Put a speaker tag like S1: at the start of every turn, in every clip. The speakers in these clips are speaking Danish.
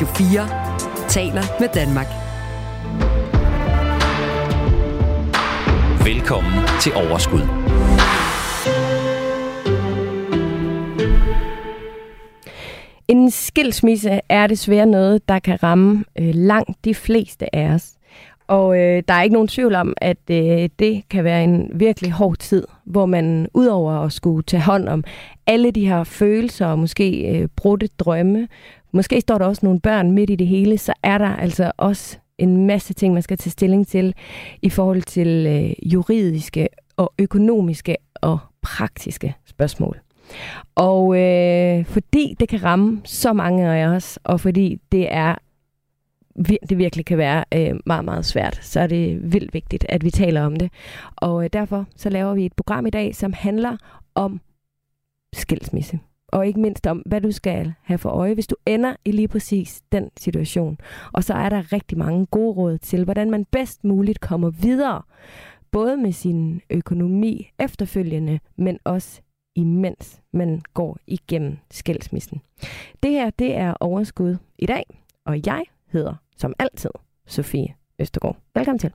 S1: Radio 4 taler med Danmark.
S2: Velkommen til Overskud.
S3: En skilsmisse er desværre noget, der kan ramme øh, langt de fleste af os. Og øh, der er ikke nogen tvivl om, at øh, det kan være en virkelig hård tid, hvor man udover at skulle tage hånd om alle de her følelser og måske øh, brudte drømme, måske står der også nogle børn midt i det hele, så er der altså også en masse ting, man skal tage stilling til i forhold til øh, juridiske og økonomiske og praktiske spørgsmål. Og øh, fordi det kan ramme så mange af os, og fordi det er det virkelig kan være øh, meget, meget svært, så er det vildt vigtigt, at vi taler om det. Og øh, derfor så laver vi et program i dag, som handler om skilsmisse. Og ikke mindst om, hvad du skal have for øje, hvis du ender i lige præcis den situation. Og så er der rigtig mange gode råd til, hvordan man bedst muligt kommer videre. Både med sin økonomi efterfølgende, men også imens man går igennem skilsmissen. Det her, det er overskud i dag, og jeg hedder som altid Sofie Østergaard. Velkommen til.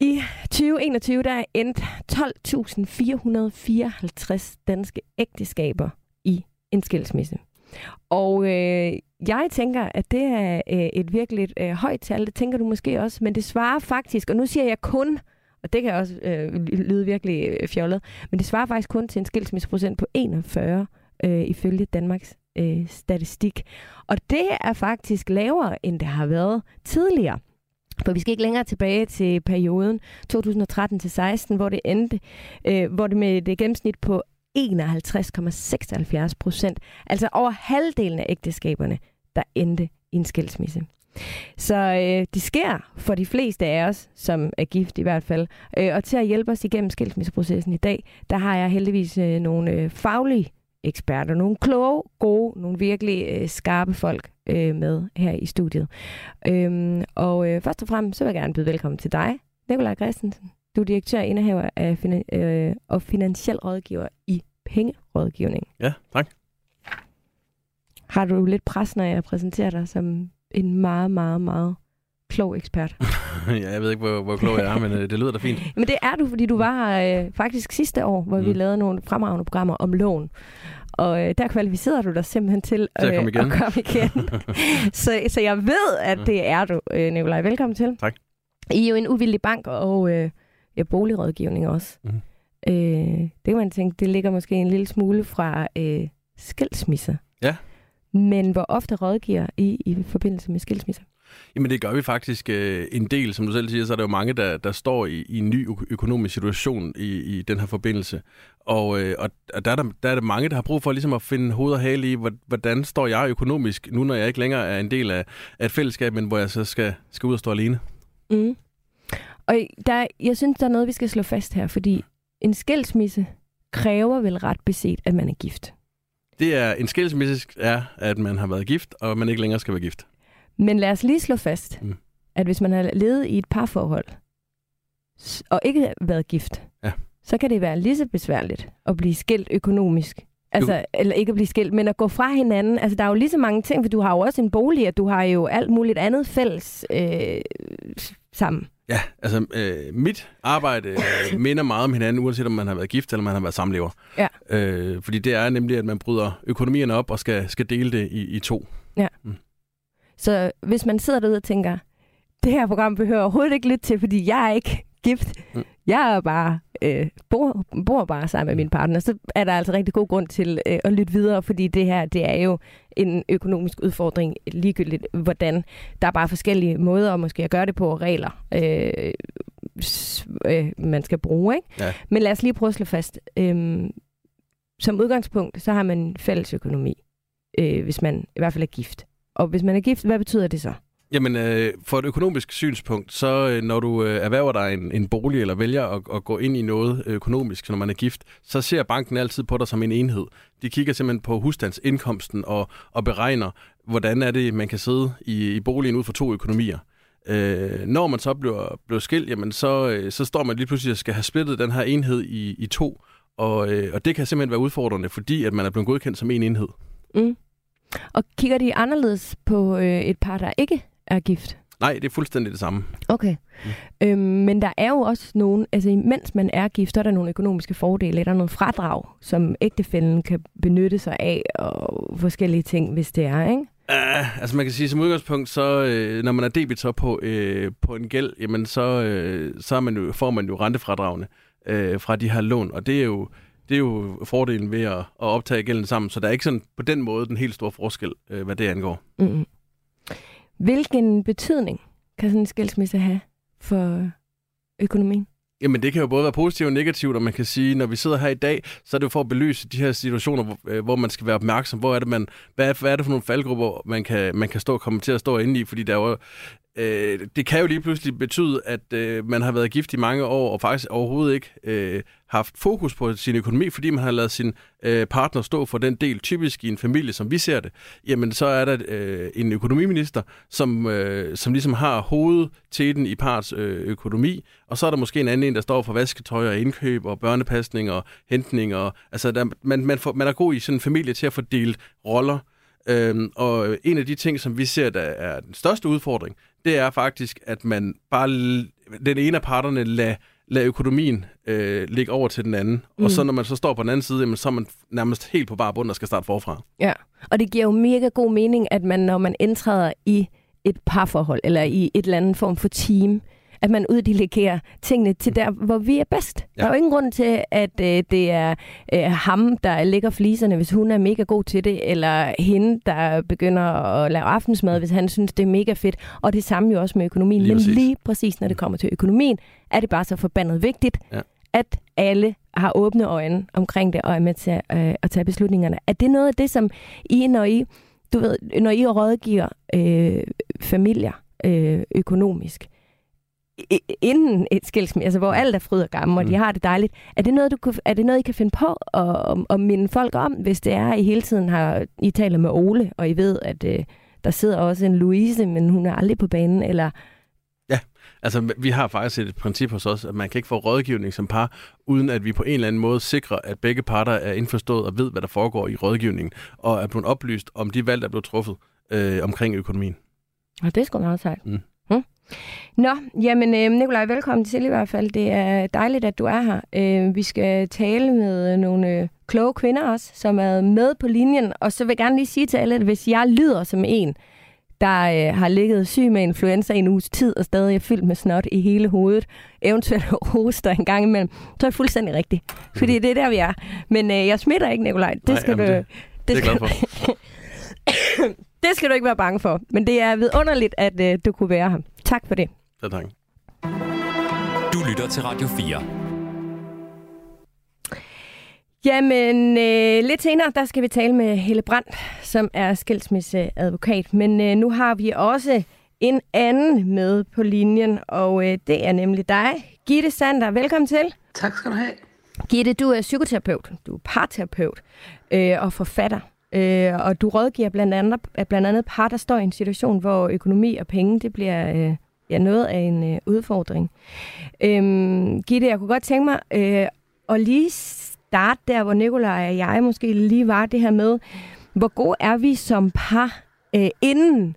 S3: I 2021 der er endt 12.454 danske ægteskaber i en skilsmisse. Og øh, jeg tænker, at det er øh, et virkelig øh, højt tal. Det tænker du måske også. Men det svarer faktisk, og nu siger jeg kun, og det kan også øh, lyde virkelig øh, fjollet, men det svarer faktisk kun til en skilsmisseprocent på 41 øh, ifølge Danmarks øh, statistik. Og det er faktisk lavere, end det har været tidligere. For vi skal ikke længere tilbage til perioden 2013-16, hvor det endte, øh, hvor det med det gennemsnit på 51,76 procent, altså over halvdelen af ægteskaberne, der endte i en skilsmisse. Så øh, det sker for de fleste af os, som er gift i hvert fald. Øh, og til at hjælpe os igennem skilsmisseprocessen i dag, der har jeg heldigvis øh, nogle øh, faglige eksperter, nogle kloge, gode, nogle virkelig øh, skarpe folk øh, med her i studiet. Øhm, og øh, først og fremmest, så vil jeg gerne byde velkommen til dig, Nikolaj Christensen. Du er direktør og indehaver af finan- øh, og finansiel rådgiver i pengerådgivning.
S4: Ja, tak.
S3: Har du lidt pres, når jeg præsenterer dig som en meget, meget, meget klog ekspert?
S4: ja, jeg ved ikke, hvor, hvor klog jeg er, men øh, det lyder da fint.
S3: Men det er du, fordi du var her øh, faktisk sidste år, hvor mm. vi lavede nogle fremragende programmer om lån. Og øh, der kvalificerede du dig simpelthen til,
S4: til at komme igen.
S3: At komme igen. så, så jeg ved, at det er du, øh, Nikolaj. Velkommen til.
S4: Tak.
S3: I er jo en uvildig bank og øh, ja, boligrådgivning også. Mm. Øh, det kan man tænke, det ligger måske en lille smule fra øh, skilsmisser.
S4: Ja.
S3: Men hvor ofte rådgiver I i forbindelse med skilsmisser?
S4: Jamen det gør vi faktisk øh, en del, som du selv siger, så er der jo mange, der, der står i, i en ny økonomisk situation i, i den her forbindelse. Og, øh, og der, er der, der er der mange, der har brug for ligesom at finde hoved og hale i, hvordan står jeg økonomisk, nu når jeg ikke længere er en del af, af et fællesskab, men hvor jeg så skal, skal ud og stå alene.
S3: Mm. Og der, jeg synes, der er noget, vi skal slå fast her, fordi en skilsmisse kræver vel ret beset, at man er gift.
S4: Det er en skilsmisse er, at man har været gift, og man ikke længere skal være gift.
S3: Men lad os lige slå fast, mm. at hvis man har levet i et parforhold, og ikke været gift,
S4: ja.
S3: så kan det være lige så besværligt at blive skilt økonomisk. Altså, jo. eller ikke at blive skilt, men at gå fra hinanden. Altså, der er jo lige så mange ting, for du har jo også en bolig, og du har jo alt muligt andet fælles øh, sammen.
S4: Ja, altså øh, mit arbejde øh, minder meget om hinanden, uanset om man har været gift eller man har været samlever.
S3: Ja.
S4: Øh, fordi det er nemlig, at man bryder økonomierne op og skal, skal dele det i, i to.
S3: Ja. Mm. Så hvis man sidder derude og tænker, det her program behøver overhovedet ikke lytte til, fordi jeg er ikke gift. Mm. Jeg er bare, øh, bor, bor bare sammen med min partner. Så er der altså rigtig god grund til øh, at lytte videre, fordi det her, det er jo en økonomisk udfordring ligegyldigt, hvordan der er bare forskellige måder måske at gøre det på, og regler, øh, øh, man skal bruge. Ikke?
S4: Ja.
S3: Men lad os lige prøve at slå fast. Øh, som udgangspunkt, så har man fælles økonomi, øh, hvis man i hvert fald er gift. Og hvis man er gift, hvad betyder det så?
S4: Jamen, øh, for et økonomisk synspunkt, så øh, når du øh, erhverver dig en, en bolig, eller vælger at, at gå ind i noget økonomisk, når man er gift, så ser banken altid på dig som en enhed. De kigger simpelthen på husstandsindkomsten og, og beregner, hvordan er det, man kan sidde i, i boligen ud for to økonomier. Øh, når man så bliver, bliver skilt, jamen så, øh, så står man lige pludselig og skal have splittet den her enhed i, i to, Og, øh, og det kan simpelthen være udfordrende, fordi at man er blevet godkendt som en enhed.
S3: Mm. Og kigger de anderledes på øh, et par, der ikke er gift?
S4: Nej, det er fuldstændig det samme.
S3: Okay. Mm. Øhm, men der er jo også nogle, altså mens man er gift, så er der nogle økonomiske fordele. Der er noget fradrag, som ægtefælden kan benytte sig af, og forskellige ting, hvis det er, ikke?
S4: Uh, altså man kan sige, som udgangspunkt, så øh, når man er debitor på, øh, på en gæld, jamen så, øh, så er man jo, får man jo rentefradragene øh, fra de her lån, og det er jo, det er jo fordelen ved at, at optage gælden sammen, så der er ikke sådan på den måde den helt store forskel, øh, hvad det angår.
S3: Mm-hmm. Hvilken betydning kan sådan en skilsmisse have for økonomien?
S4: Jamen det kan jo både være positivt og negativt, og man kan sige, når vi sidder her i dag, så er det jo for at belyse de her situationer, hvor, øh, hvor man skal være opmærksom. Hvor er det, man, hvad, er, hvad er det for nogle faldgrupper, man kan, man kan stå komme til at stå inde i? Fordi der er jo, øh, det kan jo lige pludselig betyde, at øh, man har været gift i mange år, og faktisk overhovedet ikke øh, haft fokus på sin økonomi, fordi man har lavet sin øh, partner stå for den del, typisk i en familie, som vi ser det, jamen så er der øh, en økonomiminister, som, øh, som ligesom har hovedet til den i parts øh, økonomi, og så er der måske en anden en, der står for vasketøj og indkøb og børnepasning og hentning. Og, altså, der, man, man, får, man er god i sådan en familie til at fordele roller, Øhm, og en af de ting, som vi ser, der er den største udfordring, det er faktisk, at man bare den ene af parterne lader lad økonomien øh, ligge over til den anden. Mm. Og så når man så står på den anden side, jamen, så er man nærmest helt på bare bund og skal starte forfra.
S3: Ja, og det giver jo mega god mening, at man, når man indtræder i et parforhold, eller i et eller andet form for team, at man uddelegerer tingene til der, hvor vi er bedst. Ja. Der er jo ingen grund til, at øh, det er øh, ham, der lægger fliserne, hvis hun er mega god til det, eller hende, der begynder at lave aftensmad, hvis han synes, det er mega fedt. Og det samme jo også med økonomien. Lige Men præcis. lige præcis, når det kommer til økonomien, er det bare så forbandet vigtigt, ja. at alle har åbne øjne omkring det, og er med til øh, at tage beslutningerne. Er det noget af det, som I, når I, du ved, når I rådgiver øh, familier øh, økonomisk, inden et skilsmisse, altså hvor alt er fryd og gammel, og mm. de har det dejligt. Er det noget, du kan, er det noget I kan finde på at, at, minde folk om, hvis det er, at I hele tiden har, I taler med Ole, og I ved, at øh, der sidder også en Louise, men hun er aldrig på banen, eller...
S4: Ja, altså vi har faktisk et princip hos os, at man kan ikke få rådgivning som par, uden at vi på en eller anden måde sikrer, at begge parter er indforstået og ved, hvad der foregår i rådgivningen, og er blevet oplyst om de valg, der er blevet truffet øh, omkring økonomien.
S3: Og det er sgu meget sejt. Mm. Nå, jamen øh, Nikolaj, velkommen til i hvert fald. Det er dejligt, at du er her. Øh, vi skal tale med nogle øh, kloge kvinder også, som er med på linjen. Og så vil jeg gerne lige sige til alle, at hvis jeg lyder som en, der øh, har ligget syg med influenza i en uges tid, og stadig er fyldt med snot i hele hovedet, eventuelt hoster en gang imellem, så er det fuldstændig rigtigt. Fordi det er der, vi er. Men øh, jeg smitter ikke, Nikolaj. Det
S4: Nej,
S3: skal du...
S4: Det, det, det glad for.
S3: det skal du ikke være bange for. Men det er vidunderligt, at øh, du kunne være her. Tak for det.
S4: Ja, tak.
S2: Du lytter til Radio 4.
S3: Jamen, øh, lidt senere, der skal vi tale med Helle Brandt, som er skilsmisseadvokat. Men øh, nu har vi også en anden med på linjen, og øh, det er nemlig dig, Gitte Sander. Velkommen til.
S5: Tak skal du have.
S3: Gitte, du er psykoterapeut, du er parterapeut øh, og forfatter. Øh, og du rådgiver blandt andet, blandt andet par, der står i en situation, hvor økonomi og penge det bliver øh, ja, noget af en øh, udfordring. Øhm, Gitte, jeg kunne godt tænke mig øh, at lige starte der, hvor Nikolaj og jeg måske lige var det her med, hvor god er vi som par, øh, inden,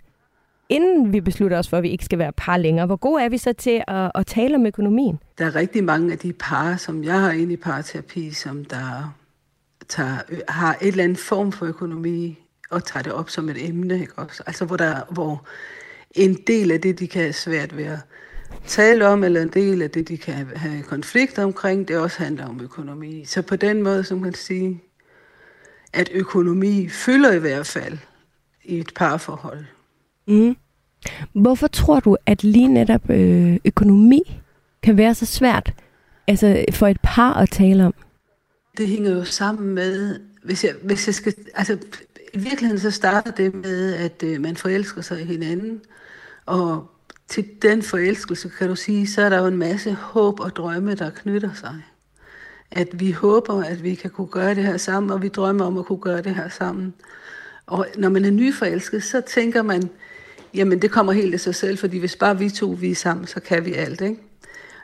S3: inden vi beslutter os for, at vi ikke skal være par længere? Hvor god er vi så til at, at tale om økonomien?
S5: Der er rigtig mange af de par, som jeg har inde i parterapi, som der tager, har et eller andet form for økonomi og tager det op som et emne. Ikke også? Altså hvor, der, hvor en del af det, de kan have svært ved at tale om, eller en del af det, de kan have konflikter omkring, det også handler om økonomi. Så på den måde, som man sige, at økonomi fylder i hvert fald i et parforhold.
S3: Mm. Hvorfor tror du, at lige netop øh, økonomi kan være så svært altså for et par at tale om?
S5: Det hænger jo sammen med, hvis jeg, hvis jeg skal, altså i virkeligheden så starter det med, at øh, man forelsker sig i hinanden, og til den forelskelse, kan du sige, så er der jo en masse håb og drømme, der knytter sig. At vi håber, at vi kan kunne gøre det her sammen, og vi drømmer om at kunne gøre det her sammen. Og når man er nyforelsket, så tænker man, jamen det kommer helt af sig selv, fordi hvis bare vi to vi er sammen, så kan vi alt, ikke?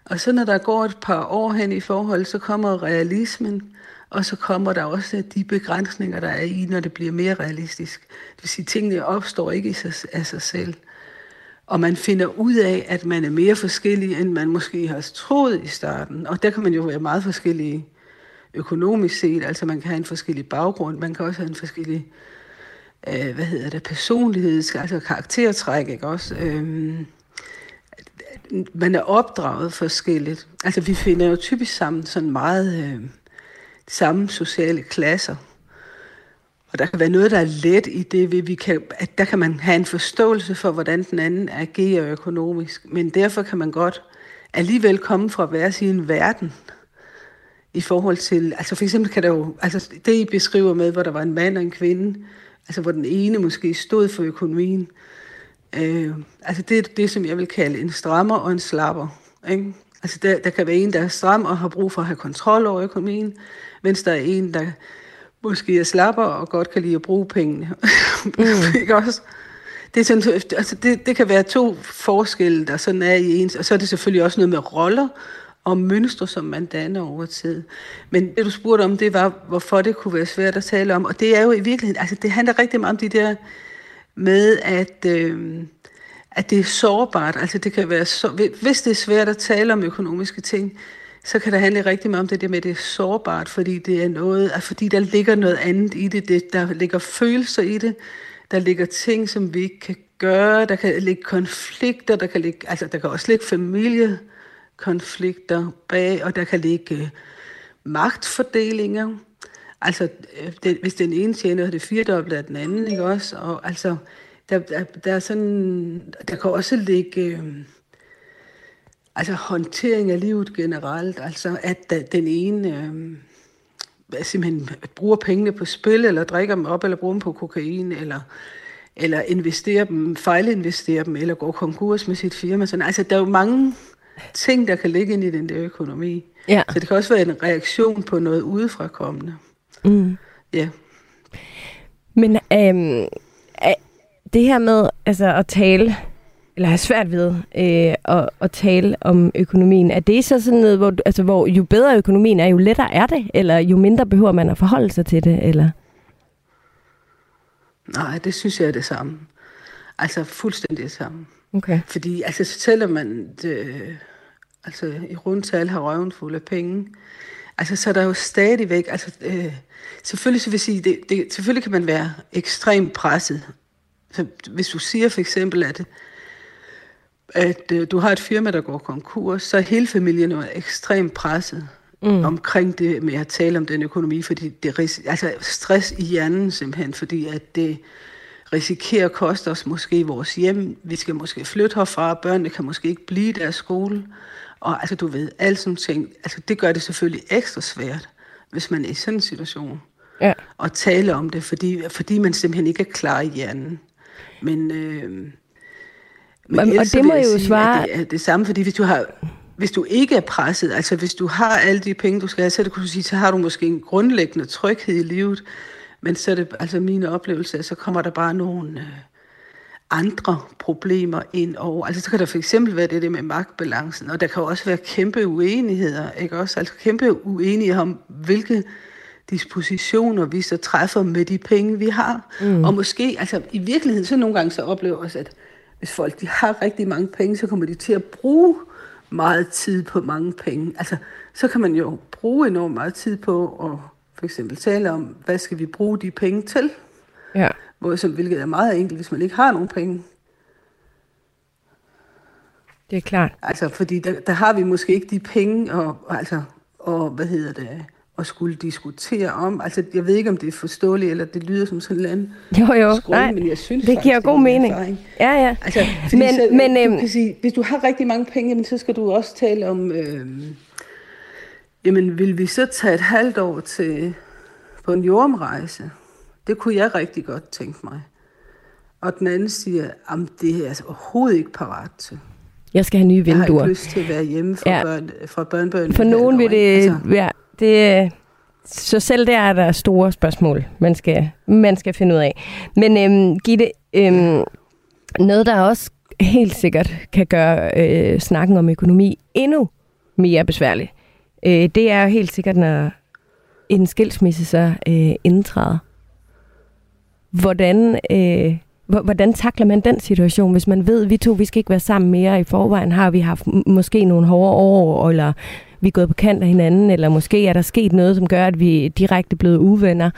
S5: Og så når der går et par år hen i forhold, så kommer realismen, og så kommer der også de begrænsninger, der er i, når det bliver mere realistisk. Det vil sige, at tingene opstår ikke af sig selv. Og man finder ud af, at man er mere forskellig, end man måske har troet i starten. Og der kan man jo være meget forskellige økonomisk set. Altså man kan have en forskellig baggrund, man kan også have en forskellig øh, hvad hedder det, personligheds, altså karaktertræk, ikke også? Øhm, man er opdraget forskelligt. Altså vi finder jo typisk sammen sådan meget øh, samme sociale klasser. Og der kan være noget, der er let i det, vi kan, at der kan man have en forståelse for, hvordan den anden agerer økonomisk. Men derfor kan man godt alligevel komme fra hver sin verden i forhold til, altså for eksempel kan der jo, altså det I beskriver med, hvor der var en mand og en kvinde, altså hvor den ene måske stod for økonomien, øh, altså det er det, som jeg vil kalde en strammer og en slapper. Ikke? Altså der, der kan være en, der er stram og har brug for at have kontrol over økonomien, mens der er en, der måske er slapper og godt kan lide at bruge pengene. Mm. ikke også? Det, er sådan, altså det, det kan være to forskelle, der sådan er i ens, og så er det selvfølgelig også noget med roller, og mønstre, som man danner over tid. Men det, du spurgte om, det var, hvorfor det kunne være svært at tale om. Og det er jo i virkeligheden, altså det handler rigtig meget om de der med, at, øh, at det er sårbart. Altså det kan være så, hvis det er svært at tale om økonomiske ting, så kan det handle rigtig meget om det der med, at det er sårbart, fordi det er noget, altså fordi der ligger noget andet i det, det der ligger følelser i det, der ligger ting, som vi ikke kan gøre, der kan ligge konflikter, der kan ligge, altså der kan også ligge familiekonflikter bag, og der kan ligge øh, magtfordelinger. Altså, øh, det, hvis den ene tjener det firedobbelte af den anden, ikke også? Og altså, der, der, der er sådan, der kan også ligge, øh, altså håndtering af livet generelt, altså at den ene øh, simpelthen bruger pengene på spil, eller drikker dem op, eller bruger dem på kokain, eller, eller investerer dem, fejlinvesterer dem, eller går konkurs med sit firma. Sådan, altså, der er jo mange ting, der kan ligge ind i den der økonomi. Ja. Så det kan også være en reaktion på noget udefra kommende. Mm. Ja.
S3: Men øhm, det her med altså, at tale, eller have svært ved øh, at, at tale om økonomien, er det så sådan noget, hvor, altså, hvor jo bedre økonomien er, jo lettere er det? Eller jo mindre behøver man at forholde sig til det? Eller?
S5: Nej, det synes jeg er det samme. Altså fuldstændig det samme.
S3: Okay.
S5: Fordi altså, selvom man det, altså, i rundtal har røven fuld af penge, altså, så er der jo stadigvæk, altså, øh, selvfølgelig, så vil sige, det, det, selvfølgelig kan man være ekstremt presset. Så hvis du siger for eksempel, at, at øh, du har et firma, der går konkurs, så er hele familien jo ekstremt presset mm. omkring det med at tale om den økonomi, fordi det er altså stress i hjernen simpelthen, fordi at det, risikerer at koste os måske vores hjem. Vi skal måske flytte herfra, børnene kan måske ikke blive i deres skole. Og altså, du ved, alle sådan ting, altså, det gør det selvfølgelig ekstra svært, hvis man er i sådan en situation. Ja. Og tale om det, fordi, fordi man simpelthen ikke er klar i hjernen. Men, øh, men
S3: og det må jo
S5: sige,
S3: svare...
S5: At det er det samme, fordi hvis du har hvis du ikke er presset, altså hvis du har alle de penge, du skal have, så, det, kunne du sige, så har du måske en grundlæggende tryghed i livet, men så er det altså mine oplevelser, så kommer der bare nogle øh, andre problemer ind over. Altså så kan der for eksempel være det, det med magtbalancen, og der kan også være kæmpe uenigheder, ikke også? Altså kæmpe uenigheder om, hvilke dispositioner vi så træffer med de penge, vi har. Mm. Og måske, altså i virkeligheden, så nogle gange så oplever os, at hvis folk de har rigtig mange penge, så kommer de til at bruge meget tid på mange penge. Altså, så kan man jo bruge enormt meget tid på at for eksempel tale om, hvad skal vi bruge de penge til? Ja. Hvor, som, hvilket er meget enkelt, hvis man ikke har nogen penge.
S3: Det er klart.
S5: Altså, fordi der, der har vi måske ikke de penge, og, altså, og hvad hedder det, at skulle diskutere om. Altså, jeg ved ikke, om det er forståeligt, eller det lyder som sådan en anden
S3: Jo, jo,
S5: skrål,
S3: nej,
S5: men jeg synes
S3: det
S5: faktisk,
S3: giver god mening. Erfaring. Ja, ja.
S5: Altså, men, så, men, du øhm, kan sige, hvis du har rigtig mange penge, jamen, så skal du også tale om, øh, jamen vil vi så tage et halvt år til på en jordomrejse? Det kunne jeg rigtig godt tænke mig. Og den anden siger, at det er jeg altså overhovedet ikke parat til.
S3: Jeg skal have nye vinduer. Jeg
S5: har ikke lyst til at være hjemme fra, ja. børn, fra børnebørn.
S3: For nogen vil det, altså. ja, det... Så selv der er der store spørgsmål, man skal, man skal finde ud af. Men øhm, Gitte, øhm, noget der også helt sikkert kan gøre øh, snakken om økonomi endnu mere besværlig, Øh, det er jo helt sikkert, når en skilsmisse så øh, indtræder. Hvordan, øh, hvordan takler man den situation, hvis man ved, at vi to vi skal ikke være sammen mere i forvejen? Har vi haft måske nogle hårde år, eller vi er gået på kant af hinanden, eller måske er der sket noget, som gør, at vi direkte er blevet uvenner?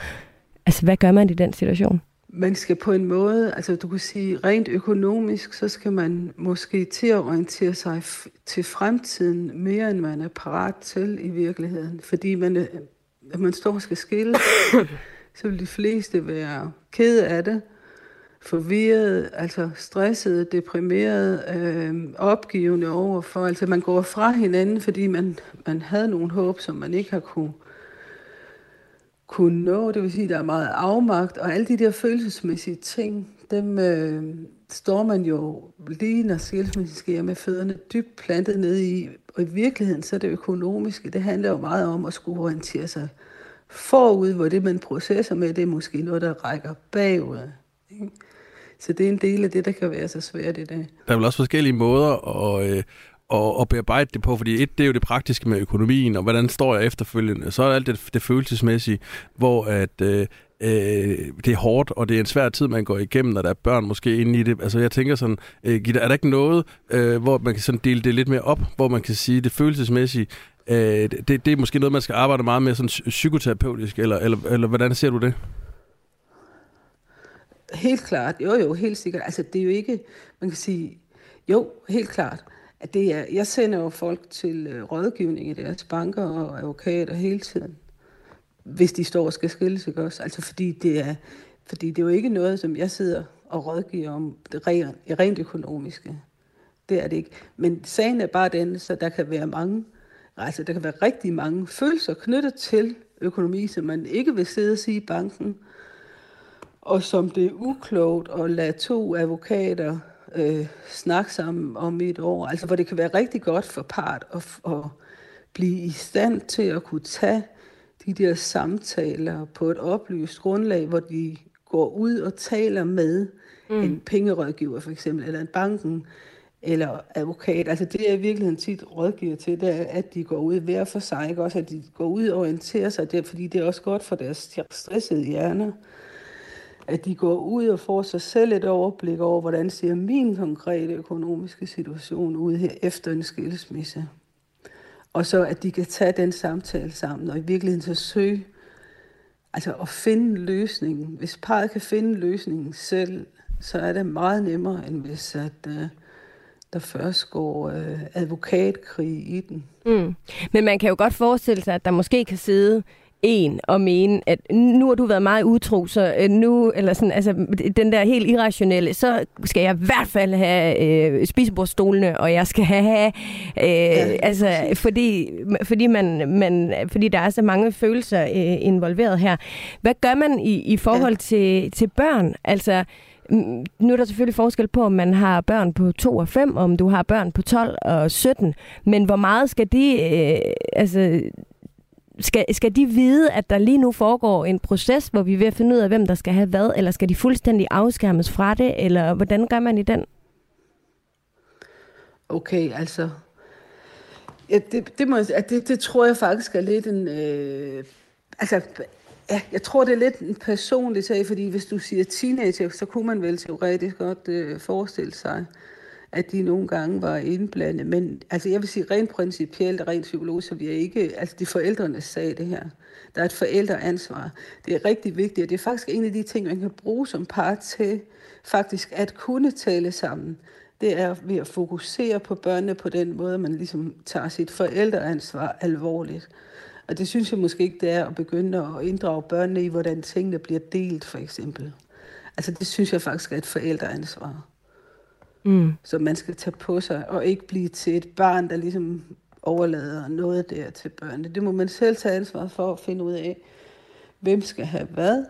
S3: Altså, hvad gør man i den situation?
S5: Man skal på en måde, altså du kan sige, rent økonomisk, så skal man måske til at orientere sig til fremtiden mere, end man er parat til i virkeligheden. Fordi man, øh, man står og skal skille, så vil de fleste være ked af det, forvirret, altså stresset, deprimeret, øh, opgivende overfor. Altså man går fra hinanden, fordi man, man havde nogle håb, som man ikke har kunne, kunne nå. Det vil sige, at der er meget afmagt, og alle de der følelsesmæssige ting, dem øh, står man jo lige, når skilsmissen sker med fødderne dybt plantet ned i. Og i virkeligheden, så er det økonomiske, det handler jo meget om at skulle orientere sig forud, hvor det, man processer med, det er måske noget, der rækker bagud. Ikke? Så det er en del af det, der kan være så svært i dag.
S4: Der er vel også forskellige måder at, øh, at, at bearbejde det på, fordi et, det er jo det praktiske med økonomien, og hvordan står jeg efterfølgende. Så er alt det, det følelsesmæssige, hvor at, øh, øh, det er hårdt, og det er en svær tid, man går igennem, når der er børn måske inde i det. Altså jeg tænker sådan, øh, Gitte, er der ikke noget, øh, hvor man kan sådan dele det lidt mere op, hvor man kan sige, det følelsesmæssige, øh, det, det er måske noget, man skal arbejde meget med sådan psykoterapeutisk, eller, eller, eller hvordan ser du det?
S5: Helt klart, jo jo, helt sikkert. Altså det er jo ikke, man kan sige, jo, helt klart. At det er, jeg sender jo folk til øh, rådgivning i deres banker og advokater hele tiden, hvis de står og skal skilles, ikke også? Altså fordi det er, fordi det er jo ikke noget, som jeg sidder og rådgiver om det rent, rent økonomiske. Det er det ikke. Men sagen er bare den, så der kan være mange, altså der kan være rigtig mange følelser knyttet til økonomi, som man ikke vil sidde og sige i banken, og som det er uklogt at lade to advokater øh, snakke sammen om et år. Altså hvor det kan være rigtig godt for part at, at blive i stand til at kunne tage de der samtaler på et oplyst grundlag, hvor de går ud og taler med mm. en pengerådgiver for eksempel, eller en banken, eller advokat. Altså det er i virkeligheden tit rådgiver til, det er, at de går ud hver for sig, ikke? også at de går ud og orienterer sig, det, fordi det er også godt for deres stressede hjerner at de går ud og får sig selv et overblik over, hvordan ser min konkrete økonomiske situation ud her efter en skilsmisse. Og så at de kan tage den samtale sammen, og i virkeligheden så søge, altså at finde løsningen. Hvis parret kan finde løsningen selv, så er det meget nemmere, end hvis at, uh, der først går uh, advokatkrig i den.
S3: Mm. Men man kan jo godt forestille sig, at der måske kan sidde en og mene, at nu har du været meget utro, så øh, nu, eller sådan, altså den der helt irrationelle, så skal jeg i hvert fald have øh, spisebordstolene, og jeg skal have, øh, ja, altså, fordi, fordi, man, man, fordi der er så mange følelser øh, involveret her. Hvad gør man i, i forhold ja. til, til børn? Altså, nu er der selvfølgelig forskel på, om man har børn på 2 og 5, om du har børn på 12 og 17, men hvor meget skal de, øh, altså skal, skal de vide, at der lige nu foregår en proces, hvor vi er ved at finde ud af, hvem der skal have hvad, eller skal de fuldstændig afskærmes fra det, eller hvordan gør man i den?
S5: Okay, altså... Ja, det, det, må, det, det tror jeg faktisk er lidt en... Øh, altså, ja, jeg tror, det er lidt en personlig sag, fordi hvis du siger teenager, så kunne man vel teoretisk godt øh, forestille sig, at de nogle gange var indblandet. Men altså, jeg vil sige rent principielt og rent psykologisk, så vi er ikke, altså de forældrenes sag, det her. Der er et forældreansvar. Det er rigtig vigtigt, og det er faktisk en af de ting, man kan bruge som par til faktisk at kunne tale sammen. Det er ved at fokusere på børnene på den måde, man ligesom tager sit forældreansvar alvorligt. Og det synes jeg måske ikke, det er at begynde at inddrage børnene i, hvordan tingene bliver delt, for eksempel. Altså det synes jeg faktisk er et forældreansvar mm. som man skal tage på sig, og ikke blive til et barn, der ligesom overlader noget der til børnene. Det må man selv tage ansvar for at finde ud af, hvem skal have hvad,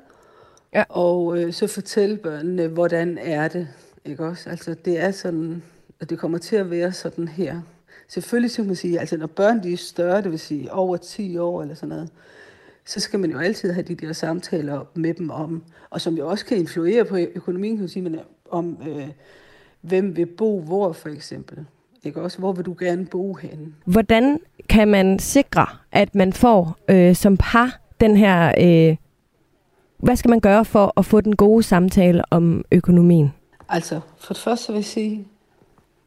S5: ja. og øh, så fortælle børnene, hvordan er det, ikke også? Altså det er sådan, at det kommer til at være sådan her. Selvfølgelig skal man sige, altså når børn de er større, det vil sige over 10 år eller sådan noget, så skal man jo altid have de der samtaler med dem om, og som jo også kan influere på økonomien, kan man sige, men om øh, hvem vil bo hvor for eksempel. Ikke også? Hvor vil du gerne bo henne?
S3: Hvordan kan man sikre, at man får øh, som par den her... Øh, hvad skal man gøre for at få den gode samtale om økonomien?
S5: Altså, for det første vil jeg sige,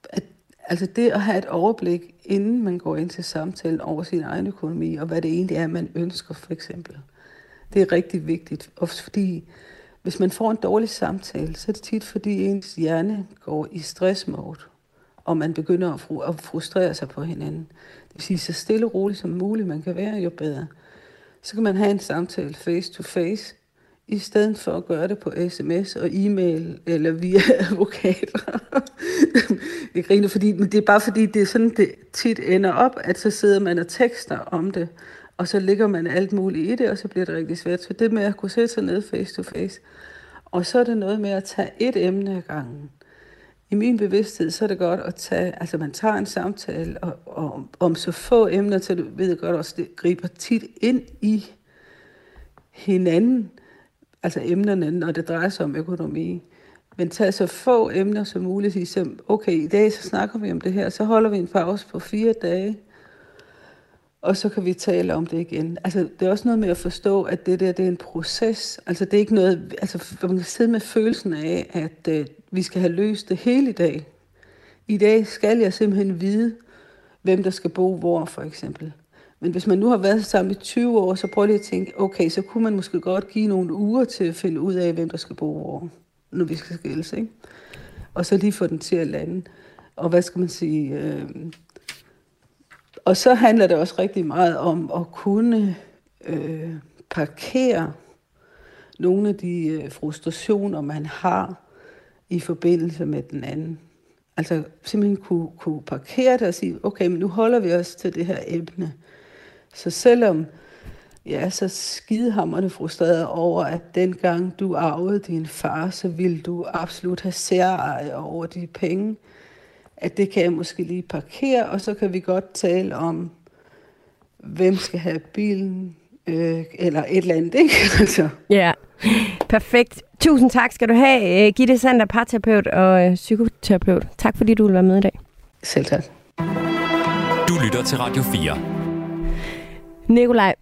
S5: at altså det at have et overblik, inden man går ind til samtalen over sin egen økonomi, og hvad det egentlig er, man ønsker, for eksempel. Det er rigtig vigtigt, også fordi hvis man får en dårlig samtale, så er det tit, fordi ens hjerne går i stressmode, og man begynder at frustrere sig på hinanden. Det vil sige, så stille og roligt som muligt man kan være, jo bedre. Så kan man have en samtale face to face, i stedet for at gøre det på sms og e-mail eller via advokater. jeg griner, fordi, men det er bare fordi, det er sådan, det tit ender op, at så sidder man og tekster om det, og så ligger man alt muligt i det, og så bliver det rigtig svært. Så det med at kunne sætte sig ned face to face, og så er det noget med at tage et emne ad gangen. I min bevidsthed, så er det godt at tage, altså man tager en samtale og, og, om så få emner, så du ved godt også, det griber tit ind i hinanden, altså emnerne, når det drejer sig om økonomi. Men tag så få emner som muligt, sige, så, okay, i dag så snakker vi om det her, så holder vi en pause på fire dage, og så kan vi tale om det igen. Altså, det er også noget med at forstå, at det der, det er en proces. Altså, det er ikke noget, altså, man kan sidde med følelsen af, at øh, vi skal have løst det hele i dag. I dag skal jeg simpelthen vide, hvem der skal bo hvor, for eksempel. Men hvis man nu har været sammen i 20 år, så prøv lige at tænke, okay, så kunne man måske godt give nogle uger til at finde ud af, hvem der skal bo hvor, når vi skal skilles, ikke? Og så lige få den til at lande. Og hvad skal man sige? Øh... Og så handler det også rigtig meget om at kunne øh, parkere nogle af de øh, frustrationer, man har i forbindelse med den anden. Altså simpelthen kunne, kunne parkere det og sige, okay, men nu holder vi os til det her emne. Så selvom jeg er så skidehammerende frustreret over, at dengang du arvede din far, så ville du absolut have særeje over de penge, at det kan jeg måske lige parkere, og så kan vi godt tale om, hvem skal have bilen, øh, eller et eller andet, ikke? altså.
S3: Ja, perfekt. Tusind tak skal du have, øh, Gitte Sander, parterapeut og øh, psykoterapeut. Tak fordi du vil være med i dag.
S5: Selv tak.
S2: Du lytter til Radio 4.
S3: Nikolaj,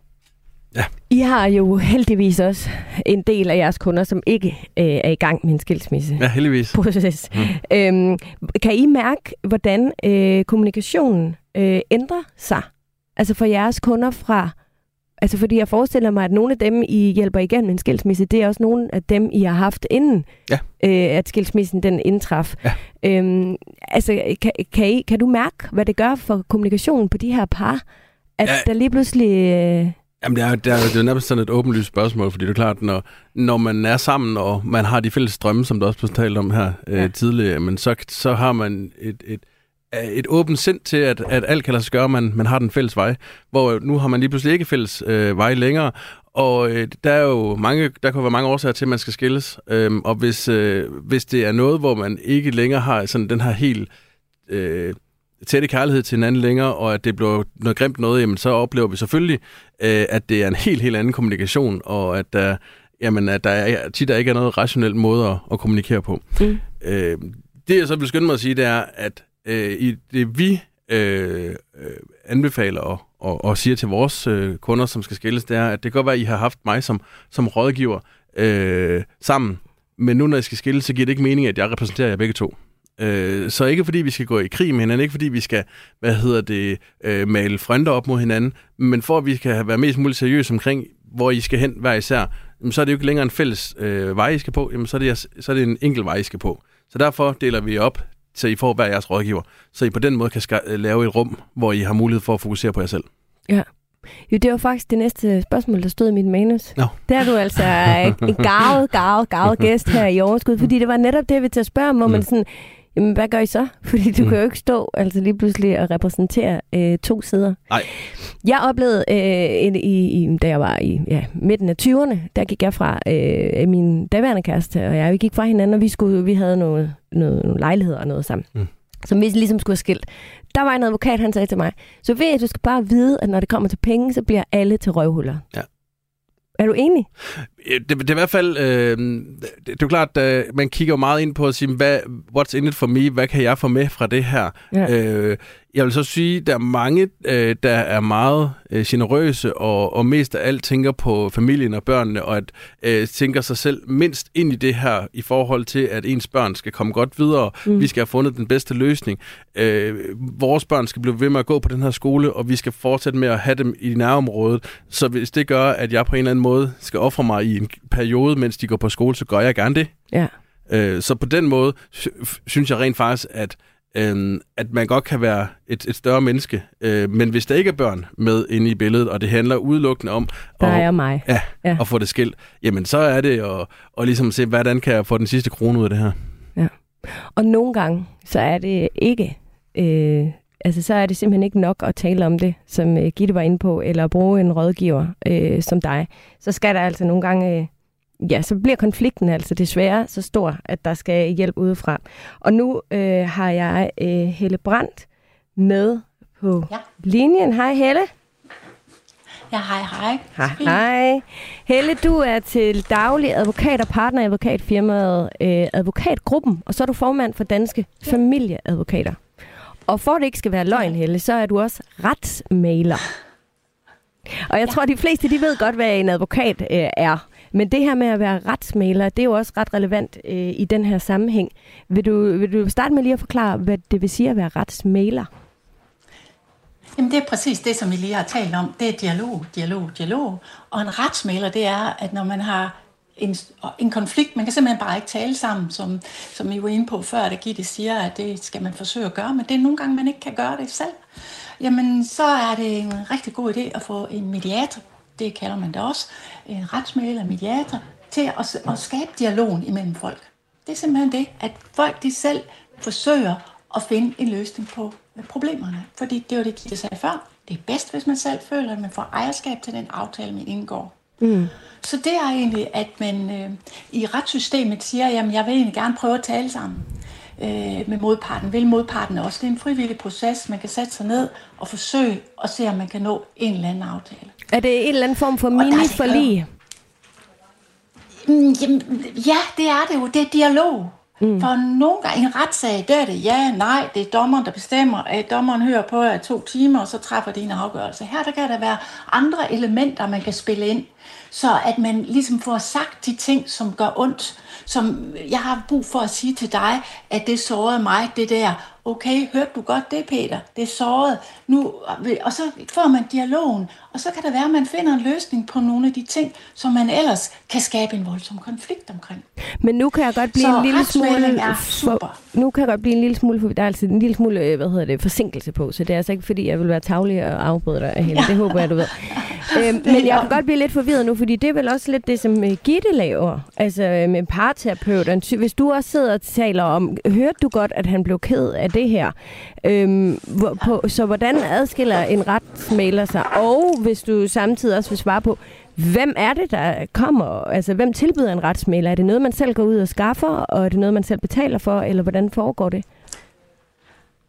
S4: ja.
S3: I har jo heldigvis også en del af jeres kunder, som ikke øh, er i gang med en skilsmisse.
S4: Ja, heldigvis.
S3: Proces. Mm. Øhm, kan I mærke, hvordan øh, kommunikationen øh, ændrer sig? Altså for jeres kunder fra... Altså fordi jeg forestiller mig, at nogle af dem, I hjælper igennem en skilsmisse, det er også nogle af dem, I har haft inden,
S4: ja.
S3: øh, at skilsmissen den indtraf.
S4: Ja.
S3: Øhm, altså kan, kan, I, kan du mærke, hvad det gør for kommunikationen på de her par? At ja. der lige pludselig... Øh...
S4: Jamen, det er, det, er, det er nærmest sådan et åbenlyst spørgsmål, fordi det er klart, når, når man er sammen, og man har de fælles drømme, som du også blev talt om her øh, ja. tidligere, men så, så har man et, et, et åbent sind til, at, at alt kan lade sig gøre, man, man har den fælles vej. Hvor nu har man lige pludselig ikke fælles øh, vej længere, og øh, der er jo mange, der kan være mange årsager til, at man skal skilles. Øhm, og hvis, øh, hvis det er noget, hvor man ikke længere har sådan den her helt... Øh, tætte kærlighed til hinanden længere, og at det bliver noget grimt noget, jamen så oplever vi selvfølgelig, øh, at det er en helt, helt anden kommunikation, og at der, jamen, at der er, tit der ikke er noget rationel måde at, at kommunikere på. Mm. Øh, det jeg så vil skynde mig at sige, det er, at øh, i det vi øh, anbefaler og, og, og siger til vores øh, kunder, som skal skilles, det er, at det kan godt være, at I har haft mig som, som rådgiver øh, sammen, men nu når I skal skilles, så giver det ikke mening, at jeg repræsenterer jer begge to. Øh, så ikke fordi vi skal gå i krig med hinanden, ikke fordi vi skal, hvad hedder det, øh, male fronter op mod hinanden, men for at vi kan være mest muligt seriøse omkring, hvor I skal hen hver især, så er det jo ikke længere en fælles øh, vej, I skal på, jamen, så, er det, så er det en enkelt vej, I skal på. Så derfor deler vi op, så I får hver jeres rådgiver, så I på den måde kan ska- lave et rum, hvor I har mulighed for at fokusere på jer selv.
S3: Ja. Jo, det var faktisk det næste spørgsmål, der stod i mit manus.
S4: No.
S3: Der er du altså en gavet, gavet, gavet gæst her i overskud, fordi det var netop det, vi til at spørge, hvor mm. man sådan, Jamen, hvad gør I så? Fordi du mm. kan jo ikke stå altså lige pludselig og repræsentere øh, to sider.
S4: Nej.
S3: Jeg oplevede, øh, i, i, da jeg var i ja, midten af 20'erne, der gik jeg fra øh, min daværende kæreste, og jeg vi gik fra hinanden, og vi, skulle, vi havde noget, noget, nogle lejligheder og noget sammen. Mm. Som vi ligesom skulle have skilt. Der var en advokat, han sagde til mig, så ved jeg, du skal bare vide, at når det kommer til penge, så bliver alle til røvhuller.
S4: Ja.
S3: Er du enig?
S4: Det, det er i hvert fald, øh, det, det er jo klart, at man kigger jo meget ind på at sige, hvad, what's in it for me, hvad kan jeg få med fra det her? Ja. Øh, jeg vil så sige, der er mange, øh, der er meget øh, generøse og, og mest af alt tænker på familien og børnene, og at øh, tænker sig selv mindst ind i det her i forhold til, at ens børn skal komme godt videre. Mm. Vi skal have fundet den bedste løsning. Øh, vores børn skal blive ved med at gå på den her skole, og vi skal fortsætte med at have dem i nærområdet. Så hvis det gør, at jeg på en eller anden måde skal ofre mig i en periode, mens de går på skole, så gør jeg gerne det.
S3: Ja.
S4: Øh, så på den måde synes jeg rent faktisk, at øh, at man godt kan være et, et større menneske. Øh, men hvis der ikke er børn med inde i billedet, og det handler udelukkende om
S3: der at, er mig.
S4: Ja, ja. at få det skilt, jamen så er det at, at ligesom se, hvordan kan jeg få den sidste krone ud af det her.
S3: Ja. Og nogle gange, så er det ikke... Øh, altså så er det simpelthen ikke nok at tale om det, som øh, Gitte var inde på, eller bruge en rådgiver øh, som dig. Så skal der altså nogle gange øh, ja, så bliver konflikten altså desværre så stor, at der skal hjælp udefra. Og nu øh, har jeg øh, Helle Brandt med på ja. linjen. Hej Helle.
S6: Ja, hej, hej.
S3: Hej, hej. Helle, du er til daglig advokat og partner i advokatfirmaet øh, Advokatgruppen, og så er du formand for Danske ja. Familieadvokater. Og for at det ikke skal være løgn, Helle, så er du også retsmailer. Og jeg ja. tror, at de fleste de ved godt, hvad en advokat øh, er. Men det her med at være retsmaler, det er jo også ret relevant øh, i den her sammenhæng. Vil du, vil du starte med lige at forklare, hvad det vil sige at være retsmaler?
S6: Jamen det er præcis det, som vi lige har talt om. Det er dialog, dialog, dialog. Og en retsmaler, det er, at når man har en, en konflikt, man kan simpelthen bare ikke tale sammen, som, som I var inde på før, at Gitte siger, at det skal man forsøge at gøre, men det er nogle gange, man ikke kan gøre det selv. Jamen, så er det en rigtig god idé at få en mediator det kalder man det også, en retsmæler, mediator, til at, at skabe dialogen imellem folk. Det er simpelthen det, at folk de selv forsøger at finde en løsning på øh, problemerne. Fordi det var det, Gitte sagde før. Det er bedst, hvis man selv føler, at man får ejerskab til den aftale, man indgår. Mm. Så det er egentlig, at man øh, i retssystemet siger, at jeg vil egentlig gerne prøve at tale sammen øh, med modparten. Vil modparten også. Det er en frivillig proces. Man kan sætte sig ned og forsøge at se, om man kan nå en eller anden aftale.
S3: Er det en eller anden form for mini-forlig?
S6: Mm, ja, det er det jo. Det er dialog. Mm. For nogle gange i en retssag, der er det ja, nej, det er dommeren, der bestemmer. At dommeren hører på jer to timer, og så træffer det en afgørelse. Her der kan der være andre elementer, man kan spille ind, så at man ligesom får sagt de ting, som gør ondt. Som jeg har brug for at sige til dig, at det sårede mig, det der okay, hørte du godt det, Peter? Det sårede. Nu, og så får man dialogen, og så kan det være, at man finder en løsning på nogle af de ting, som man ellers kan skabe en voldsom konflikt omkring.
S3: Men nu kan jeg godt blive så en lille smule... Er super. For, nu kan jeg godt blive en lille smule... For, der er altså en lille smule, øh, hvad hedder det, forsinkelse på, så det er altså ikke, fordi jeg vil være tavlig og afbryde dig af hende. Ja. Det håber jeg, du ved. øhm, men jeg kan godt blive lidt forvirret nu, fordi det er vel også lidt det, som øh, Gitte laver. Altså med parterapeut. Hvis du også sidder og taler om, hørte du godt, at han blev ked af det her. Øhm, hvor, på, så hvordan adskiller en retsmaler sig? Og hvis du samtidig også vil svare på, hvem er det, der kommer? Altså, hvem tilbyder en retsmæler? Er det noget, man selv går ud og skaffer, og er det noget, man selv betaler for, eller hvordan foregår det?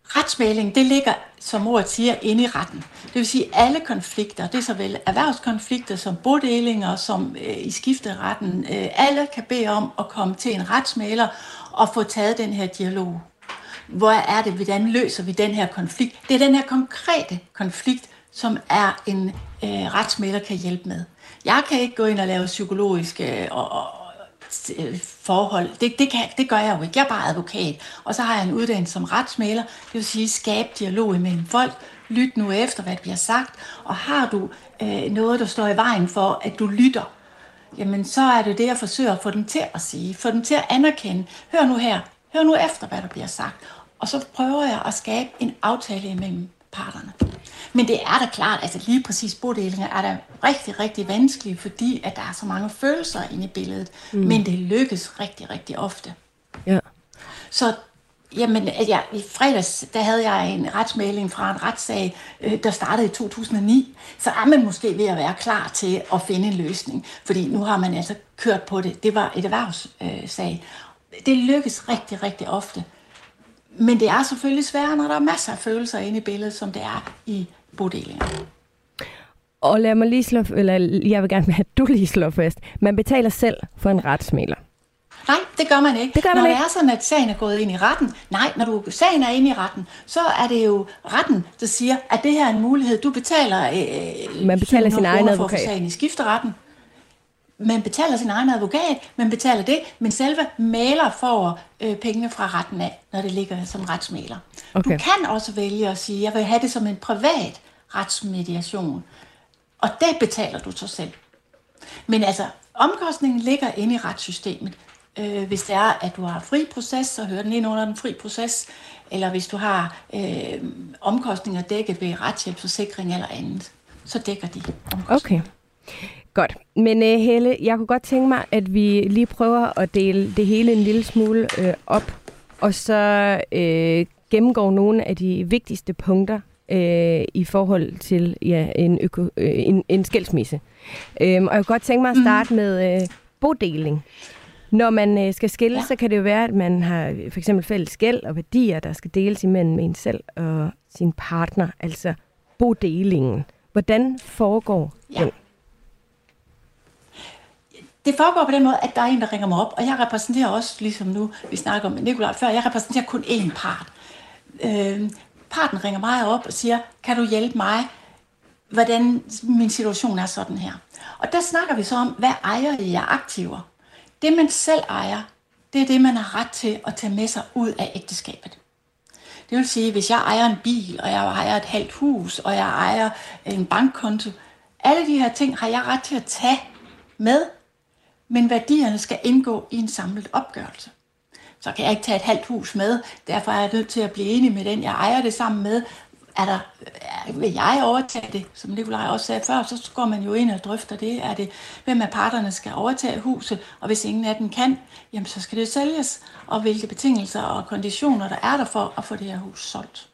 S6: Retsmæling, det ligger, som ordet siger, inde i retten. Det vil sige, alle konflikter, det er såvel erhvervskonflikter som bodelinger, som øh, i skifteretten, øh, alle kan bede om at komme til en retsmaler og få taget den her dialog hvor er det, hvordan løser vi den her konflikt? Det er den her konkrete konflikt, som er en øh, retsmæler kan hjælpe med. Jeg kan ikke gå ind og lave psykologiske øh, og, og, øh, forhold. Det, det, kan, det gør jeg jo ikke. Jeg er bare advokat. Og så har jeg en uddannelse som retsmæler. Det vil sige, skabe dialog imellem folk. Lyt nu efter, hvad der bliver sagt. Og har du øh, noget, der står i vejen for, at du lytter, jamen så er det det, jeg forsøger at få dem til at sige. Få dem til at anerkende. Hør nu her. Hør nu efter, hvad der bliver sagt. Og så prøver jeg at skabe en aftale imellem parterne. Men det er da klart, at altså lige præcis bodelinger er da rigtig, rigtig vanskeligt, fordi at der er så mange følelser inde i billedet. Mm. Men det lykkes rigtig, rigtig ofte.
S3: Ja.
S6: Så Jamen, ja, i fredags, der havde jeg en retsmelding fra en retssag, øh, der startede i 2009. Så er man måske ved at være klar til at finde en løsning. Fordi nu har man altså kørt på det. Det var et erhvervssag. Det lykkes rigtig, rigtig ofte. Men det er selvfølgelig sværere, når der er masser af følelser inde i billedet, som det er i bodelinger.
S3: Og lad mig lige slå, eller jeg vil gerne have, at du lige slår fast. Man betaler selv for en retsmæler.
S6: Nej, det gør man ikke.
S3: Det gør man
S6: når
S3: ikke.
S6: det er sådan, at sagen er gået ind i retten, nej, når du, sagen er inde i retten, så er det jo retten, der siger, at det her er en mulighed. Du betaler, øh,
S3: Man betaler sin
S6: 700
S3: egen
S6: kroner for at få
S3: advokat.
S6: sagen i skifteretten. Man betaler sin egen advokat, man betaler det, men selve maler får øh, pengene fra retten af, når det ligger som retsmæler.
S3: Okay.
S6: Du kan også vælge at sige, jeg vil have det som en privat retsmediation, og det betaler du så selv. Men altså, omkostningen ligger inde i retssystemet. Øh, hvis det er, at du har fri proces, så hører den ind under den fri proces. Eller hvis du har øh, omkostninger dækket ved retshjælpsforsikring eller andet, så dækker de omkostninger.
S3: Okay. Godt. Men uh, Helle, jeg kunne godt tænke mig, at vi lige prøver at dele det hele en lille smule øh, op, og så øh, gennemgår nogle af de vigtigste punkter øh, i forhold til ja, en, øko, øh, en, en skilsmisse. Øhm, og jeg kunne godt tænke mig at starte mm. med øh, bodeling. Når man øh, skal skille, ja. Så kan det jo være, at man har øh, for eksempel fælles gæld og værdier, der skal deles imellem en selv og sin partner, altså bodelingen. Hvordan foregår
S6: Ja.
S3: den?
S6: Det foregår på den måde, at der er en, der ringer mig op, og jeg repræsenterer også, ligesom nu vi snakker om Nikolaj før, jeg repræsenterer kun én part. Øh, parten ringer mig op og siger, kan du hjælpe mig, hvordan min situation er sådan her. Og der snakker vi så om, hvad ejer I af aktiver? Det, man selv ejer, det er det, man har ret til at tage med sig ud af ægteskabet. Det vil sige, hvis jeg ejer en bil, og jeg ejer et halvt hus, og jeg ejer en bankkonto, alle de her ting har jeg ret til at tage med, men værdierne skal indgå i en samlet opgørelse. Så kan jeg ikke tage et halvt hus med, derfor er jeg nødt til at blive enig med den, jeg ejer det sammen med. Er der, er, vil jeg overtage det, som Nikolaj også sagde før, så går man jo ind og drøfter det. Er det, hvem af parterne skal overtage huset, og hvis ingen af dem kan, jamen så skal det sælges, og hvilke betingelser og konditioner der er der for at få det her hus solgt.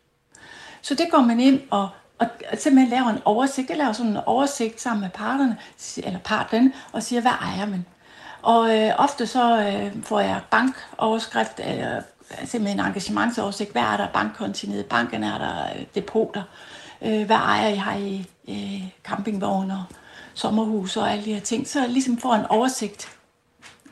S6: Så det går man ind og, og simpelthen laver en oversigt. Jeg laver sådan en oversigt sammen med parterne, eller parten, og siger, hvad ejer man? Og øh, ofte så øh, får jeg bankoverskrift, eller simpelthen en engagementsoversigt. Hvad er der bankkonti nede i banken? Er der øh, depoter? Øh, hvad ejer I? Har I øh, campingvogne og sommerhus og alle de her ting? Så jeg ligesom får en oversigt.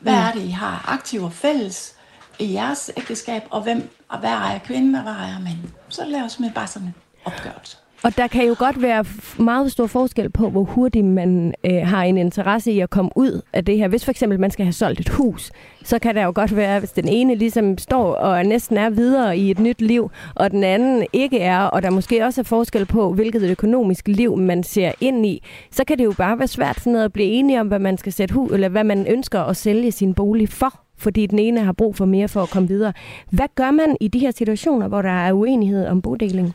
S6: Hvad er det, I har aktiver fælles i jeres ægteskab, og hvem, og hvad ejer kvinden, og hvad ejer manden? Så laver simpelthen bare sådan en opgørelse.
S3: Og der kan jo godt være meget stor forskel på, hvor hurtigt man øh, har en interesse i at komme ud af det her. Hvis for eksempel man skal have solgt et hus, så kan der jo godt være, hvis den ene ligesom står og næsten er videre i et nyt liv, og den anden ikke er, og der måske også er forskel på, hvilket økonomisk liv man ser ind i, så kan det jo bare være svært sådan noget at blive enige om, hvad man skal sætte hus, eller hvad man ønsker at sælge sin bolig for fordi den ene har brug for mere for at komme videre. Hvad gør man i de her situationer, hvor der er uenighed om bodeling?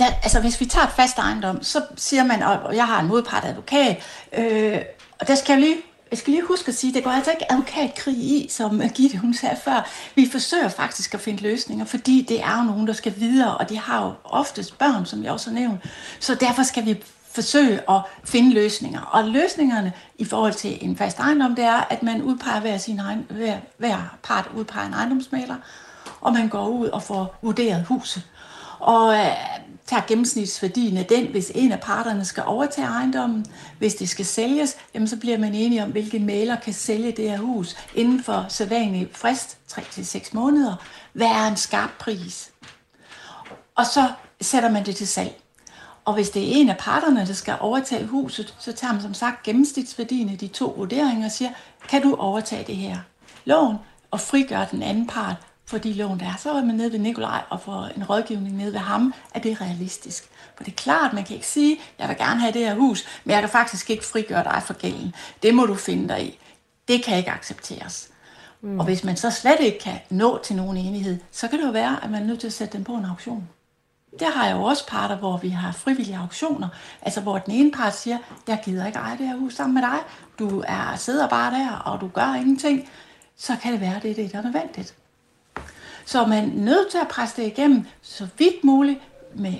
S6: Der, altså hvis vi tager et fast ejendom, så siger man, og jeg har en modpart advokat, øh, og der skal jeg lige, jeg skal lige huske at sige, det går altså ikke advokatkrig i, som Gitte hun sagde før. Vi forsøger faktisk at finde løsninger, fordi det er jo nogen, der skal videre, og de har jo oftest børn, som jeg også har nævnt. Så derfor skal vi forsøge at finde løsninger. Og løsningerne i forhold til en fast ejendom, det er, at man udpeger hver, sin egen, hver, hver part udpeger en ejendomsmaler, og man går ud og får vurderet huset. Og øh, tager gennemsnitsværdien af den, hvis en af parterne skal overtage ejendommen. Hvis det skal sælges, jamen så bliver man enige om, hvilke maler kan sælge det her hus inden for sædvanlig frist, 3-6 måneder. Hvad er en skarp pris? Og så sætter man det til salg. Og hvis det er en af parterne, der skal overtage huset, så tager man som sagt gennemsnitsværdien af de to vurderinger og siger, kan du overtage det her lån og frigøre den anden part for de lån, der er. Så er man nede ved Nikolaj og får en rådgivning nede ved ham, at det er realistisk. For det er klart, man kan ikke sige, jeg vil gerne have det her hus, men jeg kan faktisk ikke frigøre dig for gælden. Det må du finde dig i. Det kan ikke accepteres. Mm. Og hvis man så slet ikke kan nå til nogen enighed, så kan det jo være, at man er nødt til at sætte den på en auktion. Der har jeg jo også parter, hvor vi har frivillige auktioner, altså hvor den ene part siger, jeg gider ikke eje det her hus sammen med dig, du er, sidder bare der, og du gør ingenting, så kan det være, at det er det, der er nødvendigt. Så man er nødt til at presse det igennem så vidt muligt med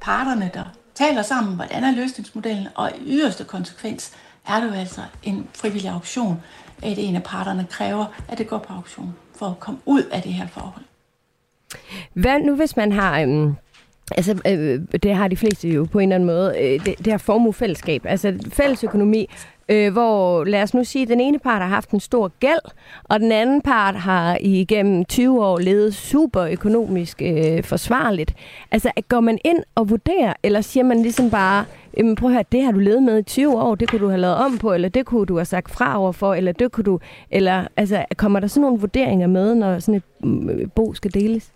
S6: parterne, der taler sammen, hvordan er løsningsmodellen, og i yderste konsekvens er det jo altså en frivillig auktion, at en af parterne kræver, at det går på auktion for at komme ud af det her forhold.
S3: Hvad nu, hvis man har øhm, Altså, øh, det har de fleste jo på en eller anden måde. Øh, det, det her formuefællesskab, altså fælles økonomi, øh, hvor lad os nu sige, at den ene part har haft en stor gæld, og den anden part har igennem 20 år levet super økonomisk øh, forsvarligt. Altså, går man ind og vurderer, eller siger man ligesom bare, jamen prøv at høre, det har du levet med i 20 år, det kunne du have lavet om på, eller det kunne du have sagt fra overfor, eller det kunne du, eller altså, kommer der sådan nogle vurderinger med, når sådan et mm, bo skal deles?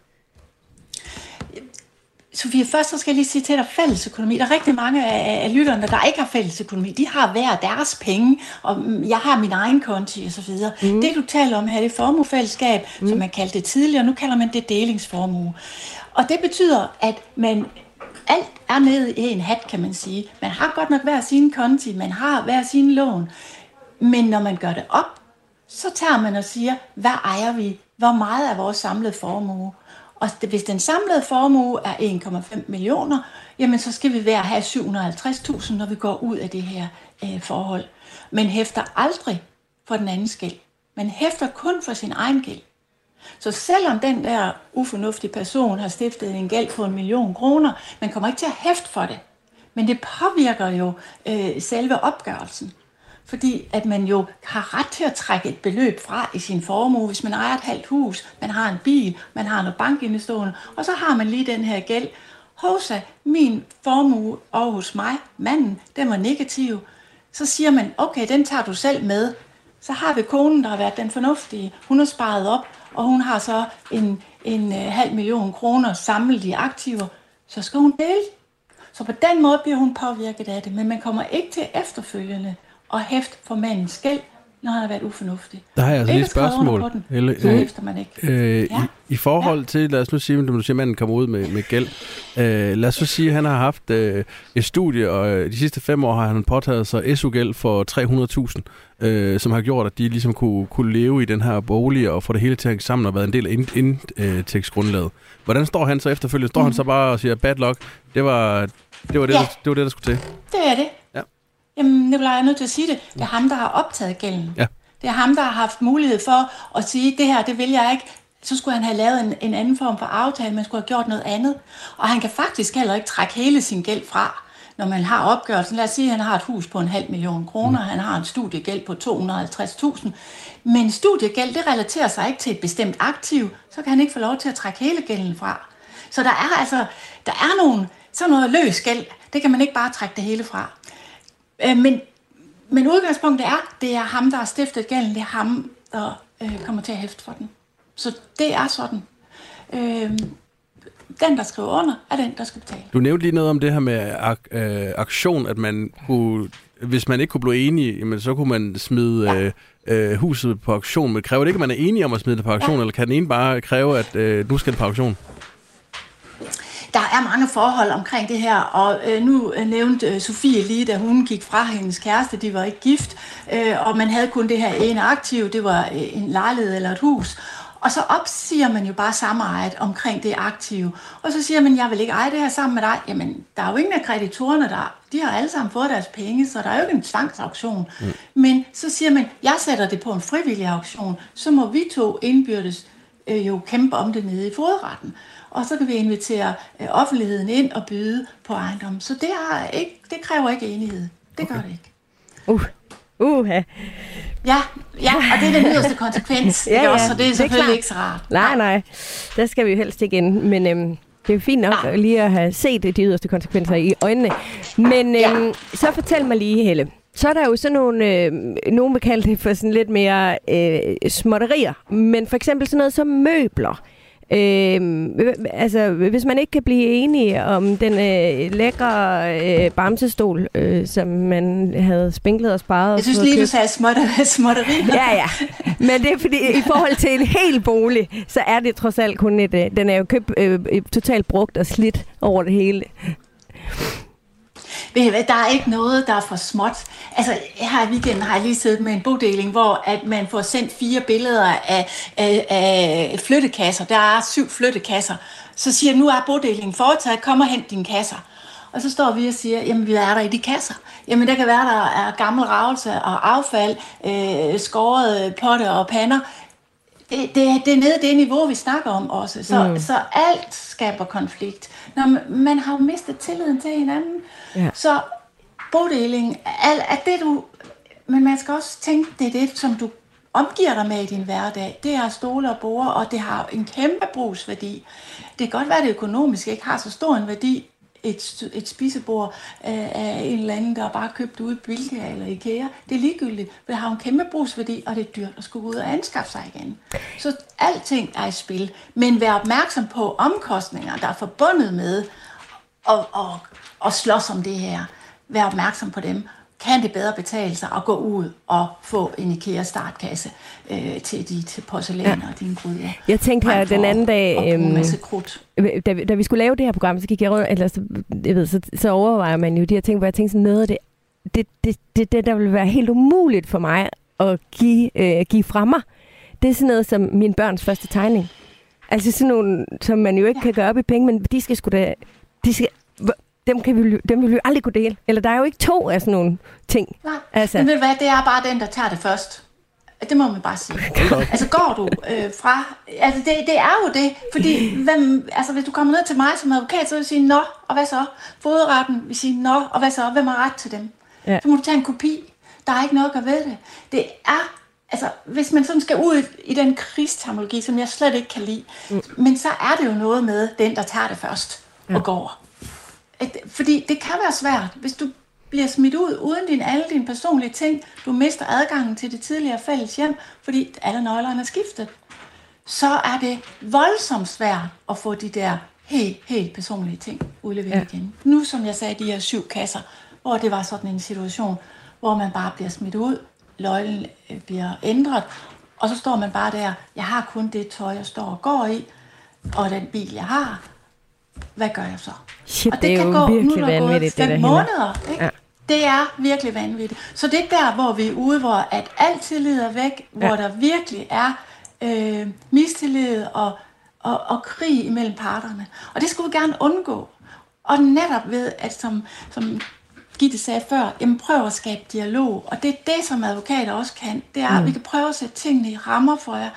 S6: Sofie, først så skal jeg lige sige til dig fælles økonomi. Der er rigtig mange af, af lytterne, der ikke har fælles økonomi. De har hver deres penge, og jeg har min egen konti og så videre. Mm. Det du taler om her, det er formuefællesskab, mm. som man kaldte det tidligere, nu kalder man det delingsformue. Og det betyder, at man alt er nede i en hat, kan man sige. Man har godt nok hver sin konti, man har hver sin lån. Men når man gør det op, så tager man og siger, hvad ejer vi? Hvor meget er vores samlede formue? Og hvis den samlede formue er 1,5 millioner, jamen så skal vi være have 750.000, når vi går ud af det her øh, forhold. Men hæfter aldrig for den anden gæld. Man hæfter kun for sin egen gæld. Så selvom den der ufornuftige person har stiftet en gæld på en million kroner, man kommer ikke til at hæfte for det. Men det påvirker jo øh, selve opgørelsen. Fordi at man jo har ret til at trække et beløb fra i sin formue, hvis man ejer et halvt hus, man har en bil, man har noget bankindestående, og så har man lige den her gæld. Hosa, min formue over hos mig, manden, den var negativ. Så siger man, okay, den tager du selv med. Så har vi konen, der har været den fornuftige. Hun har sparet op, og hun har så en, en øh, halv million kroner samlet i aktiver. Så skal hun dele. Så på den måde bliver hun påvirket af det, men man kommer ikke til efterfølgende og hæft for mandens gæld, når han har været ufornuftig.
S4: Der har jeg altså lige et spørgsmål.
S6: Den, Eller, så hæfter man ikke.
S4: Øh, ja. i, I forhold til, lad os nu sige, at du siger, at manden kommer ud med, med gæld. Øh, lad os så sige, at han har haft øh, et studie, og øh, de sidste fem år har han påtaget sig SU-gæld for 300.000, øh, som har gjort, at de ligesom kunne, kunne leve i den her bolig og få det hele til at hænge sammen og været en del af indtægtsgrundlaget. Ind, øh, Hvordan står han så efterfølgende? Står mm. han så bare og siger, bad luck, det var det, var det, ja. der, det var det, der skulle til?
S6: Det er det. Jamen, Nicolaj, jeg er nødt til at sige det. Det er ham, der har optaget gælden. Ja. Det er ham, der har haft mulighed for at sige, det her, det vil jeg ikke. Så skulle han have lavet en, en anden form for aftale, man skulle have gjort noget andet. Og han kan faktisk heller ikke trække hele sin gæld fra, når man har opgørelsen. Lad os sige, at han har et hus på en halv million kroner, mm. han har en studiegæld på 250.000. Men studiegæld, det relaterer sig ikke til et bestemt aktiv, så kan han ikke få lov til at trække hele gælden fra. Så der er altså, der er nogle, sådan noget løs gæld, det kan man ikke bare trække det hele fra. Øh, men, men udgangspunktet er, det er ham, der har stiftet gælden, det er ham, der øh, kommer til at hæfte for den. Så det er sådan. Øh, den, der skriver under, er den, der skal betale.
S4: Du nævnte lige noget om det her med ak- øh, aktion, at man kunne, hvis man ikke kunne blive enige, jamen, så kunne man smide ja. øh, øh, huset på auktion. Men kræver det ikke, at man er enige om at smide det på auktion, ja. eller kan den ene bare kræve, at øh, nu skal det på auktion?
S6: Der er mange forhold omkring det her, og øh, nu øh, nævnte øh, Sofie lige, da hun gik fra hendes kæreste, de var ikke gift, øh, og man havde kun det her ene aktiv, det var øh, en lejlighed eller et hus, og så opsiger man jo bare samejet omkring det aktive. Og så siger man, jeg vil ikke eje det her sammen med dig. Jamen, der er jo ingen af kreditorerne, der de har alle sammen fået deres penge, så der er jo ikke en tvangsauktion. Mm. Men så siger man, jeg sætter det på en frivillig auktion, så må vi to indbyrdes øh, jo kæmpe om det nede i fodretten og så kan vi invitere øh, offentligheden ind og byde på ejendommen. Så det, er ikke, det kræver ikke enighed. Det okay. gør det ikke.
S3: Uh. Uh, ja.
S6: Ja, ja, og det er den yderste konsekvens, ja, ja, også, så det er selvfølgelig det er ikke så rart.
S3: Nej, nej, der skal vi jo helst ikke ind, men øhm, det er fint nok nej. lige at have set de yderste konsekvenser i øjnene. Men øhm, ja. så fortæl mig lige, Helle, så er der jo sådan nogle, øh, nogen vil kalde det for sådan lidt mere øh, småtterier, men for eksempel sådan noget som møbler. Øh, altså, hvis man ikke kan blive enige om den øh, lækre øh, bamsestol, øh, som man havde spinklet og sparet.
S6: Jeg synes lige, du sagde småtter, småtteri.
S3: Ja, ja. Men det er fordi, i forhold til en hel bolig, så er det trods alt kun et... Øh, den er jo købt øh, totalt brugt og slidt over det hele.
S6: Ved hvad, der er ikke noget, der er for småt. Altså, her i weekenden har jeg lige siddet med en bodeling, hvor at man får sendt fire billeder af, af, af flyttekasser. Der er syv flyttekasser. Så siger jeg, nu er bodelingen foretaget, kom og hent dine kasser. Og så står vi og siger, jamen vi er der i de kasser. Jamen der kan være, der er gammel ravelse og affald, øh, skåret potte og pander det, det, det er nede det niveau, vi snakker om også. Så, mm. så alt skaber konflikt. Når man, man har jo mistet tilliden til hinanden. Ja. Så bodeling, alt, at det du... Men man skal også tænke, det er det, som du omgiver dig med i din hverdag. Det er stole og bord, og det har en kæmpe brugsværdi. Det kan godt være, at det økonomisk ikke har så stor en værdi, et, et spisebord af, en eller anden, der er bare købt ud i Bilka eller Ikea. Det er ligegyldigt, for det har en kæmpe brugsværdi, og det er dyrt at skulle ud og anskaffe sig igen. Så alting er i spil. Men vær opmærksom på omkostninger, der er forbundet med at, at, at slås om det her. Vær opmærksom på dem kan det bedre betale sig at gå ud og få en IKEA startkasse øh, til dit porcelæn ja. og dine gryder.
S3: Jeg tænkte her den anden dag, øhm, da, vi, da vi skulle lave det her program, så gik jeg rundt, eller så, jeg ved, så, så overvejer man jo de her ting, hvor jeg tænkte sådan noget af det, det, det, det, det der vil være helt umuligt for mig at give, øh, give fra mig. Det er sådan noget som min børns første tegning. Altså sådan nogle, som man jo ikke ja. kan gøre op i penge, men de skal sgu da, de skal, dem, kan vi, dem vil vi aldrig kunne dele. Eller der er jo ikke to af sådan nogle ting.
S6: Nej, altså. men ved du hvad, det er bare den, der tager det først. Det må man bare sige. altså går du øh, fra... Altså det, det er jo det, fordi hvem, altså, hvis du kommer ned til mig som advokat, så vil jeg sige, nå, og hvad så? Fodretten vil sige, nå, og hvad så? Hvem har ret til dem? Ja. Så må du tage en kopi. Der er ikke noget at ved det. Det er altså, hvis man sådan skal ud i den krigsterminologi, som jeg slet ikke kan lide, mm. men så er det jo noget med den, der tager det først ja. og går. At, fordi det kan være svært, hvis du bliver smidt ud uden din, alle dine personlige ting. Du mister adgangen til det tidligere fælles hjem, fordi alle nøglerne er skiftet. Så er det voldsomt svært at få de der helt, helt personlige ting udleveret ja. igen. Nu, som jeg sagde, de her syv kasser, hvor det var sådan en situation, hvor man bare bliver smidt ud, løglen øh, bliver ændret, og så står man bare der, jeg har kun det tøj, jeg står og går i, og den bil, jeg har, hvad gør jeg så?
S3: Shit, og det, det er kan gå, virkelig nu det der
S6: måneder, ikke? Ja. Det er virkelig vanvittigt. Så det er der, hvor vi er ude, hvor at alt tillid er væk, ja. hvor der virkelig er øh, mistillid og, og, og krig imellem parterne. Og det skulle vi gerne undgå. Og netop ved, at som, som Gitte sagde før, jamen prøv at skabe dialog. Og det er det, som advokater også kan. Det er, mm. at vi kan prøve at sætte tingene i rammer for jer,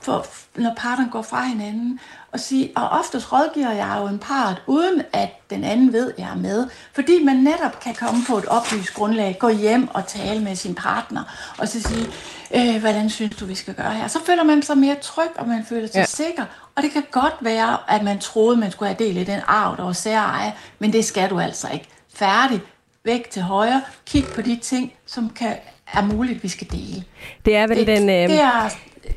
S6: for, når parterne går fra hinanden og sige, og oftest rådgiver jeg jo en part, uden at den anden ved, at jeg er med. Fordi man netop kan komme på et oplyst grundlag, gå hjem og tale med sin partner, og så sige, øh, hvordan synes du, vi skal gøre her? Så føler man sig mere tryg, og man føler sig ja. sikker. Og det kan godt være, at man troede, man skulle have del i den arv, der var særeje, men det skal du altså ikke. Færdig, væk til højre, kig på de ting, som kan, er muligt, vi skal dele.
S3: Det er vel det, den... Øh... Det er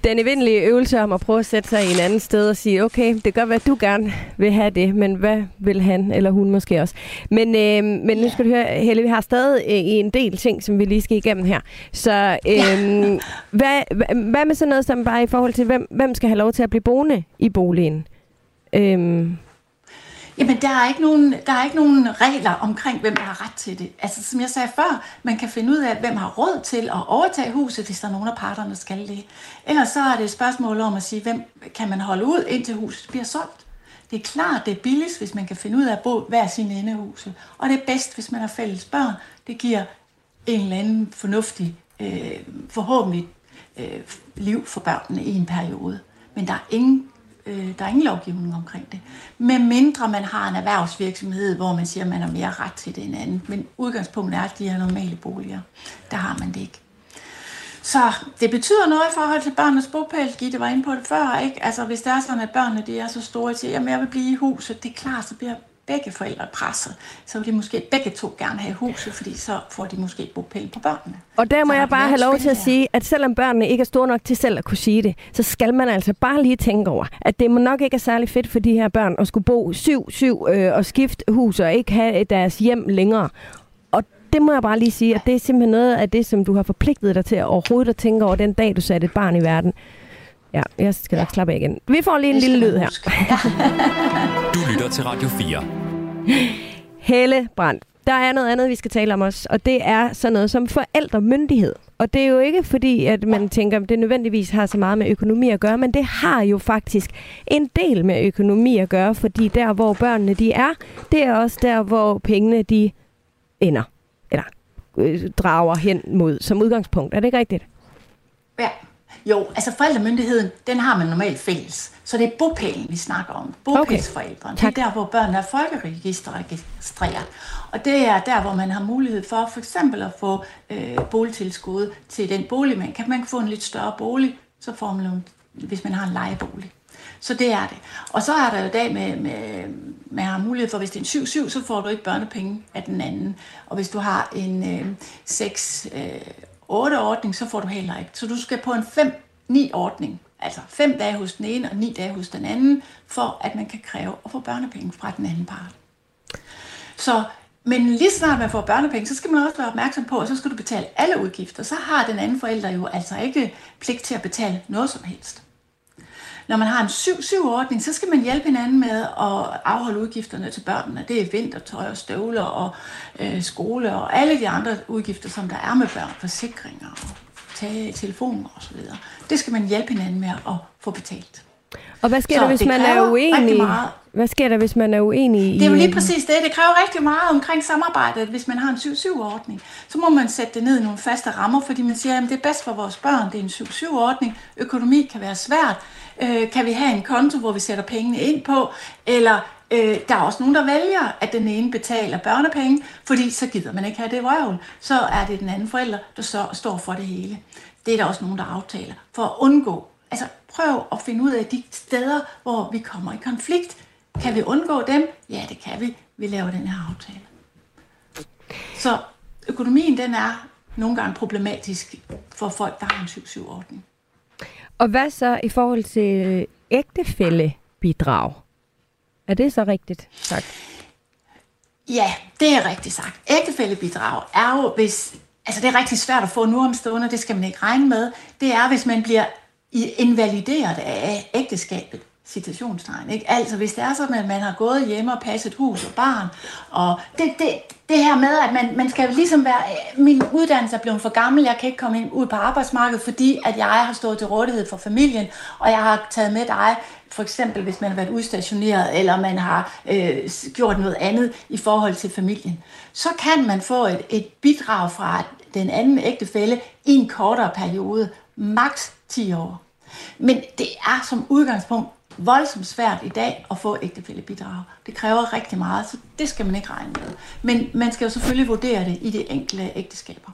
S3: den evindelige øvelse om at prøve at sætte sig i en anden sted og sige, okay, det være, at du gerne vil have det, men hvad vil han eller hun måske også? Men, øh, men nu skal du høre, Helle, vi har stadig øh, en del ting, som vi lige skal igennem her. Så øh, hvad, hvad med sådan noget som bare i forhold til, hvem, hvem skal have lov til at blive boende i boligen? Øh,
S6: Jamen, der er, ikke nogen, der er ikke nogen regler omkring, hvem der har ret til det. Altså, som jeg sagde før, man kan finde ud af, hvem har råd til at overtage huset, hvis der er nogen af parterne, der skal det. Ellers så er det et spørgsmål om at sige, hvem kan man holde ud, indtil huset bliver solgt. Det er klart, det er billigst, hvis man kan finde ud af at bo hver sin ende af huset. Og det er bedst, hvis man har fælles børn. Det giver en eller anden fornuftig, øh, forhåbentlig øh, liv for børnene i en periode. Men der er ingen Øh, der er ingen lovgivning omkring det. Med mindre man har en erhvervsvirksomhed, hvor man siger, at man har mere ret til det end andet. Men udgangspunktet er, at de er normale boliger, der har man det ikke. Så det betyder noget i forhold til børnenes bopæl. Gitte var inde på det før, ikke? Altså hvis det er sådan, at børnene de er så store, at siger, at jeg vil blive i huset, det er klart, så bliver begge forældre presset, så vil de måske begge to gerne have huset, fordi så får de måske bopæl på børnene.
S3: Og der må så jeg bare have lov til at sige, at selvom børnene ikke er store nok til selv at kunne sige det, så skal man altså bare lige tænke over, at det må nok ikke er særlig fedt for de her børn at skulle bo syv, syv øh, og skifte hus og ikke have deres hjem længere. Og det må jeg bare lige sige, at det er simpelthen noget af det, som du har forpligtet dig til overhovedet at tænke over den dag, du satte et barn i verden. Ja, jeg skal nok slappe af igen. Vi får lige en lille lyd her.
S2: du lytter til Radio 4.
S3: Helle Brandt, der er noget andet, vi skal tale om også, og det er sådan noget som forældremyndighed. Og det er jo ikke fordi, at man tænker, at det nødvendigvis har så meget med økonomi at gøre, men det har jo faktisk en del med økonomi at gøre, fordi der, hvor børnene de er, det er også der, hvor pengene de ender, eller øh, drager hen mod som udgangspunkt. Er det ikke rigtigt?
S6: Ja, Jo, altså forældremyndigheden, den har man normalt fælles. Så det er bopælen, vi snakker om. Bopælsforældrene. Okay. Det er der, hvor børnene er folkeregistreret. Og det er der, hvor man har mulighed for for eksempel at få øh, boligtilskud til den bolig. Man kan man få en lidt større bolig, så får man nogle, hvis man har en lejebolig. Så det er det. Og så er der jo dag med, med man har mulighed for, hvis det er en 7-7, så får du ikke børnepenge af den anden. Og hvis du har en øh, 6 øh, 8-ordning, så får du heller ikke. Så du skal på en 5-9-ordning, altså 5 dage hos den ene og 9 dage hos den anden, for at man kan kræve at få børnepenge fra den anden part. Så men lige snart man får børnepenge, så skal man også være opmærksom på, at så skal du betale alle udgifter. Så har den anden forælder jo altså ikke pligt til at betale noget som helst. Når man har en 7-7-ordning, så skal man hjælpe hinanden med at afholde udgifterne til børnene. Det er vintertøj og støvler og øh, skole og alle de andre udgifter, som der er med børn, forsikringer og tage telefoner osv. Det skal man hjælpe hinanden med at få betalt.
S3: Og hvad sker så der, hvis man er uenig? Hvad sker der, hvis man er uenig?
S6: Det er jo lige præcis det. Det kræver rigtig meget omkring samarbejdet, hvis man har en 7-7-ordning. Så må man sætte det ned i nogle faste rammer, fordi man siger, at det er bedst for vores børn, det er en 7-7-ordning. Økonomi kan være svært. Øh, kan vi have en konto, hvor vi sætter pengene ind på? Eller øh, der er også nogen, der vælger, at den ene betaler børnepenge, fordi så gider man ikke have det vrøvl. Så er det den anden forælder, der så står for det hele. Det er der også nogen, der aftaler. For at undgå Altså prøv at finde ud af de steder, hvor vi kommer i konflikt. Kan vi undgå dem? Ja, det kan vi. Vi laver den her aftale. Så økonomien den er nogle gange problematisk for folk, der har en 7-7-ordning.
S3: Og hvad så i forhold til ægtefællebidrag? Er det så rigtigt sagt?
S6: Ja, det er rigtigt sagt. Ægtefællebidrag er jo, hvis... Altså, det er rigtig svært at få nu om stående, det skal man ikke regne med. Det er, hvis man bliver invalideret af ægteskabet citationstegn. Ikke? Altså hvis det er sådan, at man har gået hjemme og passet hus og barn, og det, det, det her med, at man, man skal ligesom være, øh, min uddannelse er blevet for gammel, jeg kan ikke komme ind, ud på arbejdsmarkedet, fordi at jeg har stået til rådighed for familien, og jeg har taget med dig, for eksempel hvis man har været udstationeret, eller man har øh, gjort noget andet i forhold til familien, så kan man få et, et bidrag fra den anden ægtefælle i en kortere periode, maks 10 år. Men det er som udgangspunkt voldsomt svært i dag at få ægtefællebidrag. Det kræver rigtig meget, så det skal man ikke regne med. Men man skal jo selvfølgelig vurdere det i de enkelte ægteskaber.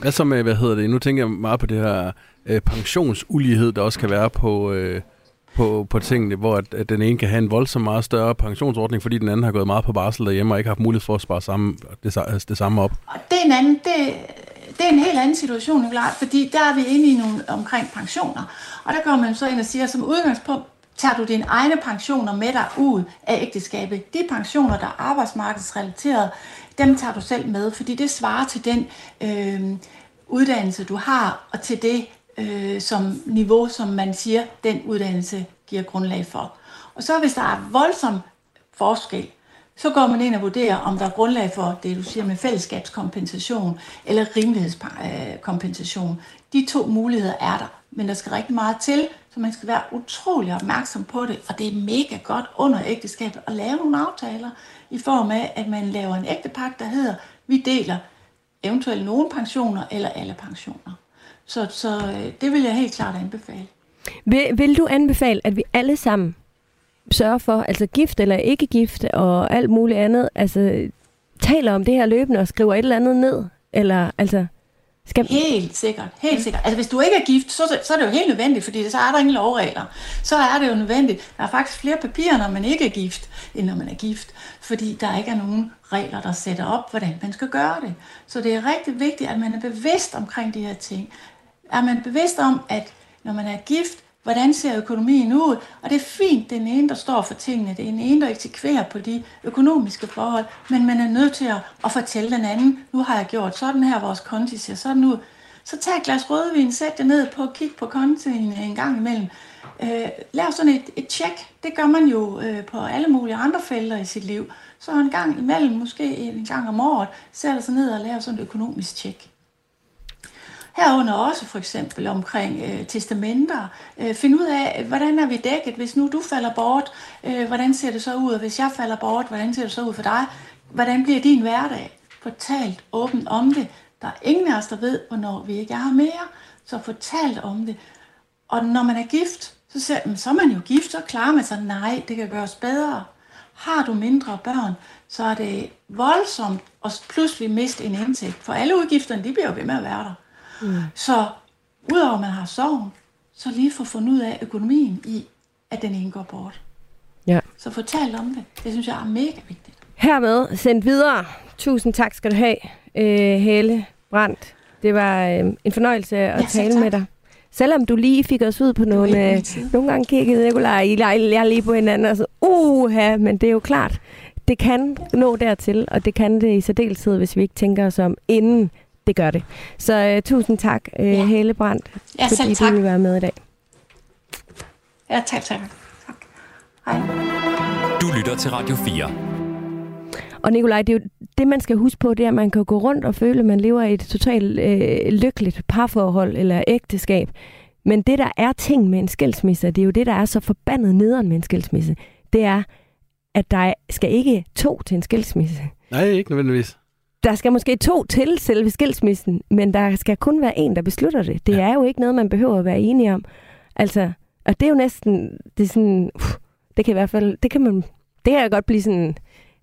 S4: Hvad så med, hvad hedder det, nu tænker jeg meget på det her øh, pensionsulighed, der også kan være på, øh, på, på tingene, hvor at, at den ene kan have en voldsomt meget større pensionsordning, fordi den anden har gået meget på barsel derhjemme og ikke har haft mulighed for at spare samme, det, det samme op.
S6: Og det er en anden, det, det er en helt anden situation, Nicolaj, fordi der er vi inde i nogle omkring pensioner. Og der går man så ind og siger, som udgangspunkt, tager du dine egne pensioner med dig ud af ægteskabet. De pensioner, der er arbejdsmarkedsrelateret, dem tager du selv med, fordi det svarer til den øh, uddannelse, du har, og til det øh, som niveau, som man siger, den uddannelse giver grundlag for. Og så hvis der er voldsom forskel, så går man ind og vurderer, om der er grundlag for det, du siger med fællesskabskompensation eller rimelighedskompensation. Øh, De to muligheder er der, men der skal rigtig meget til, så man skal være utrolig opmærksom på det, og det er mega godt under ægteskabet at lave nogle aftaler i form af, at man laver en ægtepagt, der hedder, vi deler eventuelt nogle pensioner eller alle pensioner. Så, så øh, det vil jeg helt klart anbefale.
S3: Vil, vil du anbefale, at vi alle sammen sørger for, altså gift eller ikke gift og alt muligt andet, altså taler om det her løbende og skriver et eller andet ned? Eller altså...
S6: Skal... Helt sikkert, helt sikkert. Altså hvis du ikke er gift, så, så er det jo helt nødvendigt, fordi så er der ingen lovregler. Så er det jo nødvendigt. Der er faktisk flere papirer, når man ikke er gift, end når man er gift. Fordi der ikke er nogen regler, der sætter op, hvordan man skal gøre det. Så det er rigtig vigtigt, at man er bevidst omkring de her ting. Er man bevidst om, at når man er gift, hvordan ser økonomien ud? Og det er fint, det er den ene, der står for tingene, det er den ene, der eksekverer på de økonomiske forhold, men man er nødt til at, at fortælle den anden, nu har jeg gjort sådan her, vores konti ser sådan ud. Så tag et glas rødvin, sæt det ned på og kig på kontien en gang imellem. Øh, lav sådan et, et tjek. Det gør man jo øh, på alle mulige andre felter i sit liv. Så en gang imellem, måske en gang om året, sætter sig ned og laver sådan et økonomisk tjek. Herunder også for eksempel omkring øh, testamenter. Øh, find ud af, hvordan er vi dækket, hvis nu du falder bort, øh, hvordan ser det så ud, og hvis jeg falder bort, hvordan ser det så ud for dig? Hvordan bliver din hverdag? Fortalt åbent om det. Der er ingen af os, der ved, hvornår vi ikke har mere. Så fortalt om det. Og når man er gift, så siger man, så er man jo gift, så klarer man sig. Nej, det kan gøres bedre. Har du mindre børn, så er det voldsomt at pludselig miste en indtægt. For alle udgifterne, de bliver jo ved med at være der. Mm. Så udover at man har sorgen, så lige få fundet ud af økonomien i, at den ene går bort.
S3: Ja.
S6: Så fortæl om det. Det synes jeg er mega vigtigt.
S3: Hermed sendt videre. Tusind tak skal du have, øh, Helle Brandt. Det var øh, en fornøjelse at
S6: Ja,
S3: tale
S6: tak.
S3: med dig. Selvom du lige fik os ud på nogle... Øh, nogle gange kiggede Nicolaj jeg, jeg lige på hinanden og så, uha, men det er jo klart, det kan nå dertil, og det kan det i særdeleshed, hvis vi ikke tænker os om, inden det gør det. Så øh, tusind tak, øh,
S6: Ja.
S3: Helle Brandt,
S6: Ja, selv
S3: fordi
S6: tak.
S3: du vil være med i dag.
S6: Ja, tak, tak. tak. Hej.
S2: Du lytter til Radio 4.
S3: Og Nikolaj, det er jo det, man skal huske på, det er, at man kan gå rundt og føle, at man lever i et totalt øh, lykkeligt parforhold eller ægteskab. Men det, der er ting med en skilsmisse, det er jo det, der er så forbandet nederen med en skilsmisse, det er, at der skal ikke to til en skilsmisse.
S4: Nej, ikke nødvendigvis.
S3: Der skal måske to til selve skilsmissen, men der skal kun være en, der beslutter det. Det
S4: Ja.
S3: er jo ikke noget, man behøver at være enige om. Altså, og det er jo næsten, det er sådan, uff, det kan i hvert fald, det kan man, det kan jeg godt blive sådan,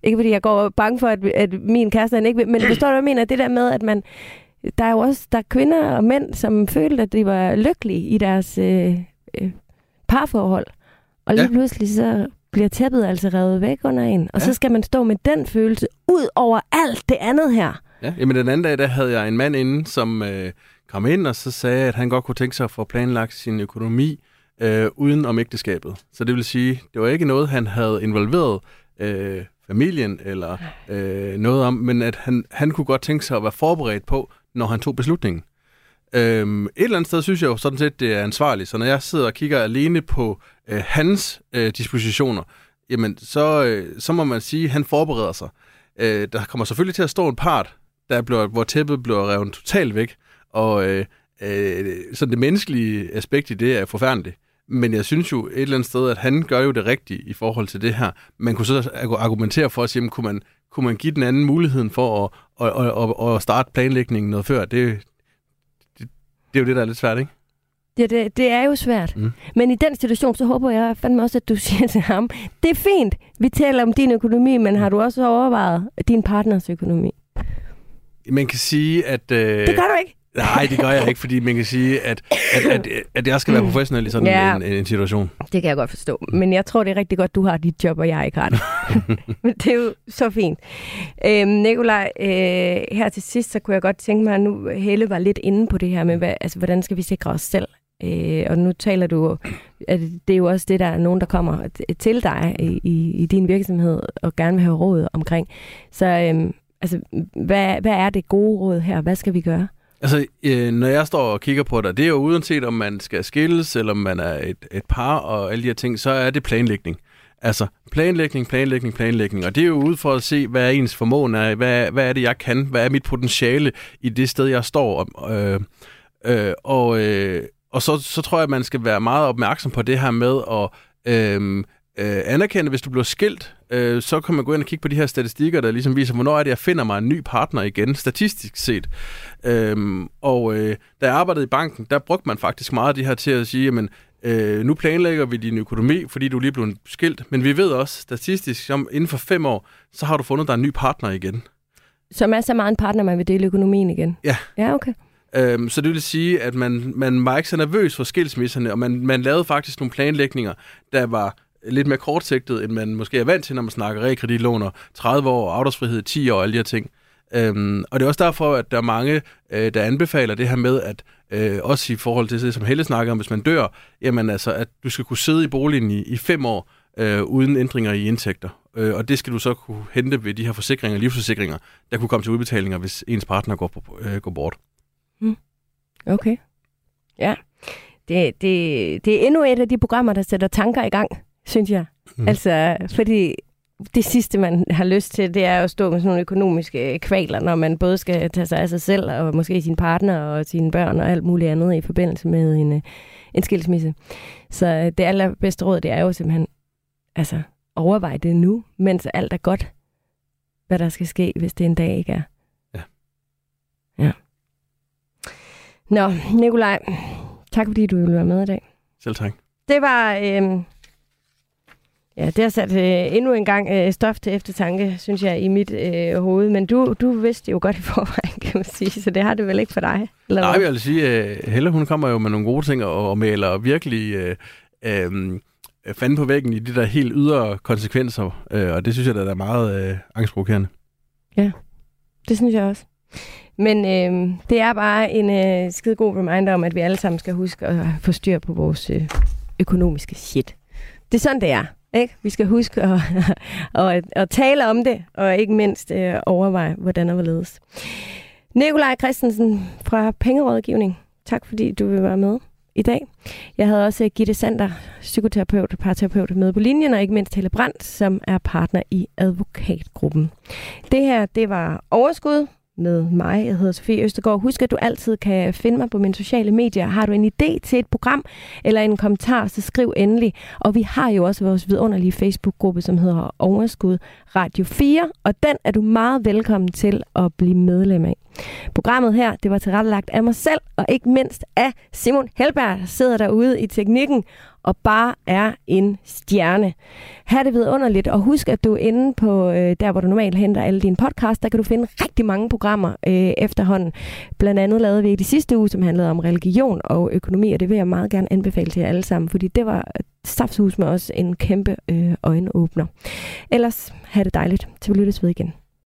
S3: ikke fordi jeg går bange for, at, at min kæreste han ikke vil, men forstår du, hvad jeg mener? Det der med, at man, der er jo også der er kvinder og mænd, som følte, at de var lykkelige i deres øh, øh, parforhold. Og lige
S4: ja.
S3: pludselig så bliver tæppet altså revet væk under en. Og
S4: Ja.
S3: så skal man stå med den følelse ud over alt det andet her.
S4: Ja, jamen den anden dag, der havde jeg en mand inde, som øh, kom ind og så sagde, at han godt kunne tænke sig at få planlagt sin økonomi øh, uden om ægteskabet. Så det vil sige, det var ikke noget, han havde involveret øh, familien eller øh, noget om, men at han, han kunne godt tænke sig at være forberedt på, når han tog beslutningen. Øhm, et eller andet sted synes jeg jo sådan set, det er ansvarligt. Så når jeg sidder og kigger alene på øh, hans øh, dispositioner, jamen så, øh, så må man sige, at han forbereder sig. Øh, der kommer selvfølgelig til at stå en part, der bliver, hvor tæppet bliver revet totalt væk, og øh, øh, så det menneskelige aspekt i det er forfærdeligt. Men jeg synes jo et eller andet sted, at han gør jo det rigtige i forhold til det her. Man kunne så argumentere for at sige, jamen, kunne man, kunne man give den anden muligheden for at, at, at, at, at starte planlægningen noget før? Det, det, det er jo det, der er lidt svært, ikke?
S3: Ja, det, det er jo svært.
S4: Mm.
S3: Men i den situation, så håber jeg fandme også, at du siger til ham, det er fint, vi taler om din økonomi, men har du også overvejet din partners økonomi?
S4: Man kan sige, at... Øh,
S3: Det gør du ikke.
S4: Nej, det gør jeg ikke, fordi man kan sige, at, at, at, at jeg skal være professionel i sådan
S3: Ja.
S4: en, en situation.
S3: Det kan jeg godt forstå. Men jeg tror, det er rigtig godt, du har dit job, og jeg ikke har det. Men det er jo så fint. Øhm, Nikolaj, øh, her til sidst, så kunne jeg godt tænke mig, at nu Helle var lidt inde på det her med, hvad, altså, hvordan skal vi sikre os selv? Øh, og nu taler du, at det er jo også det, der er nogen, der kommer til dig i, i, din virksomhed, og gerne vil have råd omkring. Så øh, altså, hvad, hvad er det gode råd her? Hvad skal vi gøre?
S4: Altså, øh, når jeg står og kigger på dig, det er jo uanset om man skal skilles, eller om man er et, et par og alle de her ting, så er det planlægning. Altså, planlægning, planlægning, planlægning. Og det er jo ud for at se, hvad er ens formåen er, hvad, hvad er det, jeg kan, hvad er mit potentiale i det sted, jeg står. Øh, øh, og øh, og så, så tror jeg, at man skal være meget opmærksom på det her med at øh, øh, anerkende, hvis du bliver skilt, øh, så kan man gå ind og kigge på de her statistikker, der ligesom viser, hvornår er det, jeg finder mig en ny partner igen, statistisk set. Øhm, og øh, da jeg arbejdede i banken, der brugte man faktisk meget af det her til at sige, jamen, øh, nu planlægger vi din økonomi, fordi du lige blevet skilt, men vi ved også statistisk, som inden for fem år, så har du fundet dig en ny partner igen.
S3: Som er så meget en partner, man vil dele økonomien igen?
S4: Ja.
S3: Ja, okay.
S4: Øhm, så det vil sige, at man, man var ikke så nervøs for skilsmisserne, og man, man lavede faktisk nogle planlægninger, der var lidt mere kortsigtet, end man måske er vant til, når man snakker realkreditlåner, 30 år, afdragsfrihed 10 år og alle de her ting. Øhm, og det er også derfor, at der er mange, øh, der anbefaler det her med, at øh, også i forhold til det, som Helle snakker om, hvis man dør, jamen altså, at du skal kunne sidde i boligen i, i fem år, øh, uden ændringer i indtægter. Øh, og det skal du så kunne hente ved de her forsikringer, livsforsikringer, der kunne komme til udbetalinger, hvis ens partner går, på, øh, går bort.
S3: Okay. Ja. Det, det, det er endnu et af de programmer, der sætter tanker i gang, synes jeg. Mm. Altså, fordi det sidste, man har lyst til, det er at stå med sådan nogle økonomiske kvaler, når man både skal tage sig af sig selv, og måske sin partner og sine børn og alt muligt andet i forbindelse med en, øh, en skilsmisse. Så øh, det allerbedste råd, det er jo simpelthen, altså, overvej det nu, mens alt er godt, hvad der skal ske, hvis det en dag ikke er.
S4: Ja.
S3: Ja. Nå, Nikolaj, tak fordi du ville være med i dag.
S4: Selv tak.
S3: Det var... Øh, ja, det har sat øh, endnu en gang øh, stof til eftertanke, synes jeg, i mit øh, hoved. Men du, du vidste jo godt i forvejen, kan man sige, så det har det vel ikke for dig? Eller
S4: Nej,
S3: hvad?
S4: jeg vil sige, at Helle hun kommer jo med nogle gode ting og, og maler virkelig øh, øh, fanden på væggen i de der helt ydre konsekvenser. Øh, og det synes jeg, der er meget øh, angstprovokerende.
S3: Det synes jeg også. Men øh, det er bare en øh, skide god reminder om, at vi alle sammen skal huske at få styr på vores øh, økonomiske shit. Det er sådan, det er. Ikke? Vi skal huske at, at, at tale om det, og ikke mindst øh, overveje, hvordan og hvorledes. Nikolaj Christensen fra Pengerådgivning, tak fordi du vil være med i dag. Jeg havde også øh, Gitte Sander, psykoterapeut og parterapeut med på linjen, og ikke mindst Helle Brandt, som er partner i advokatgruppen. Det her, det var Overskud med mig. Jeg hedder Sofie Østergaard. Husk, at du altid kan finde mig på mine sociale medier. Har du en idé til et program eller en kommentar, så skriv endelig. Og vi har jo også vores vidunderlige Facebook-gruppe, som hedder Overskud Radio 4, og den er du meget velkommen til at blive medlem af. Programmet her, det var tilrettelagt af mig selv, og ikke mindst af Simon Helberg, der sidder derude i teknikken og bare er en stjerne. Her det vidunderligt, og husk, at du er inde på øh, der, hvor du normalt henter alle dine podcasts, der kan du finde rigtig mange programmer øh, efterhånden. Blandt andet lavede vi i de sidste uge, som handlede om religion og økonomi, og det vil jeg meget gerne anbefale til jer alle sammen, fordi det var saftsus med os en kæmpe øh, øjenåbner. Ellers, have det dejligt. Til vi lyttes ved igen.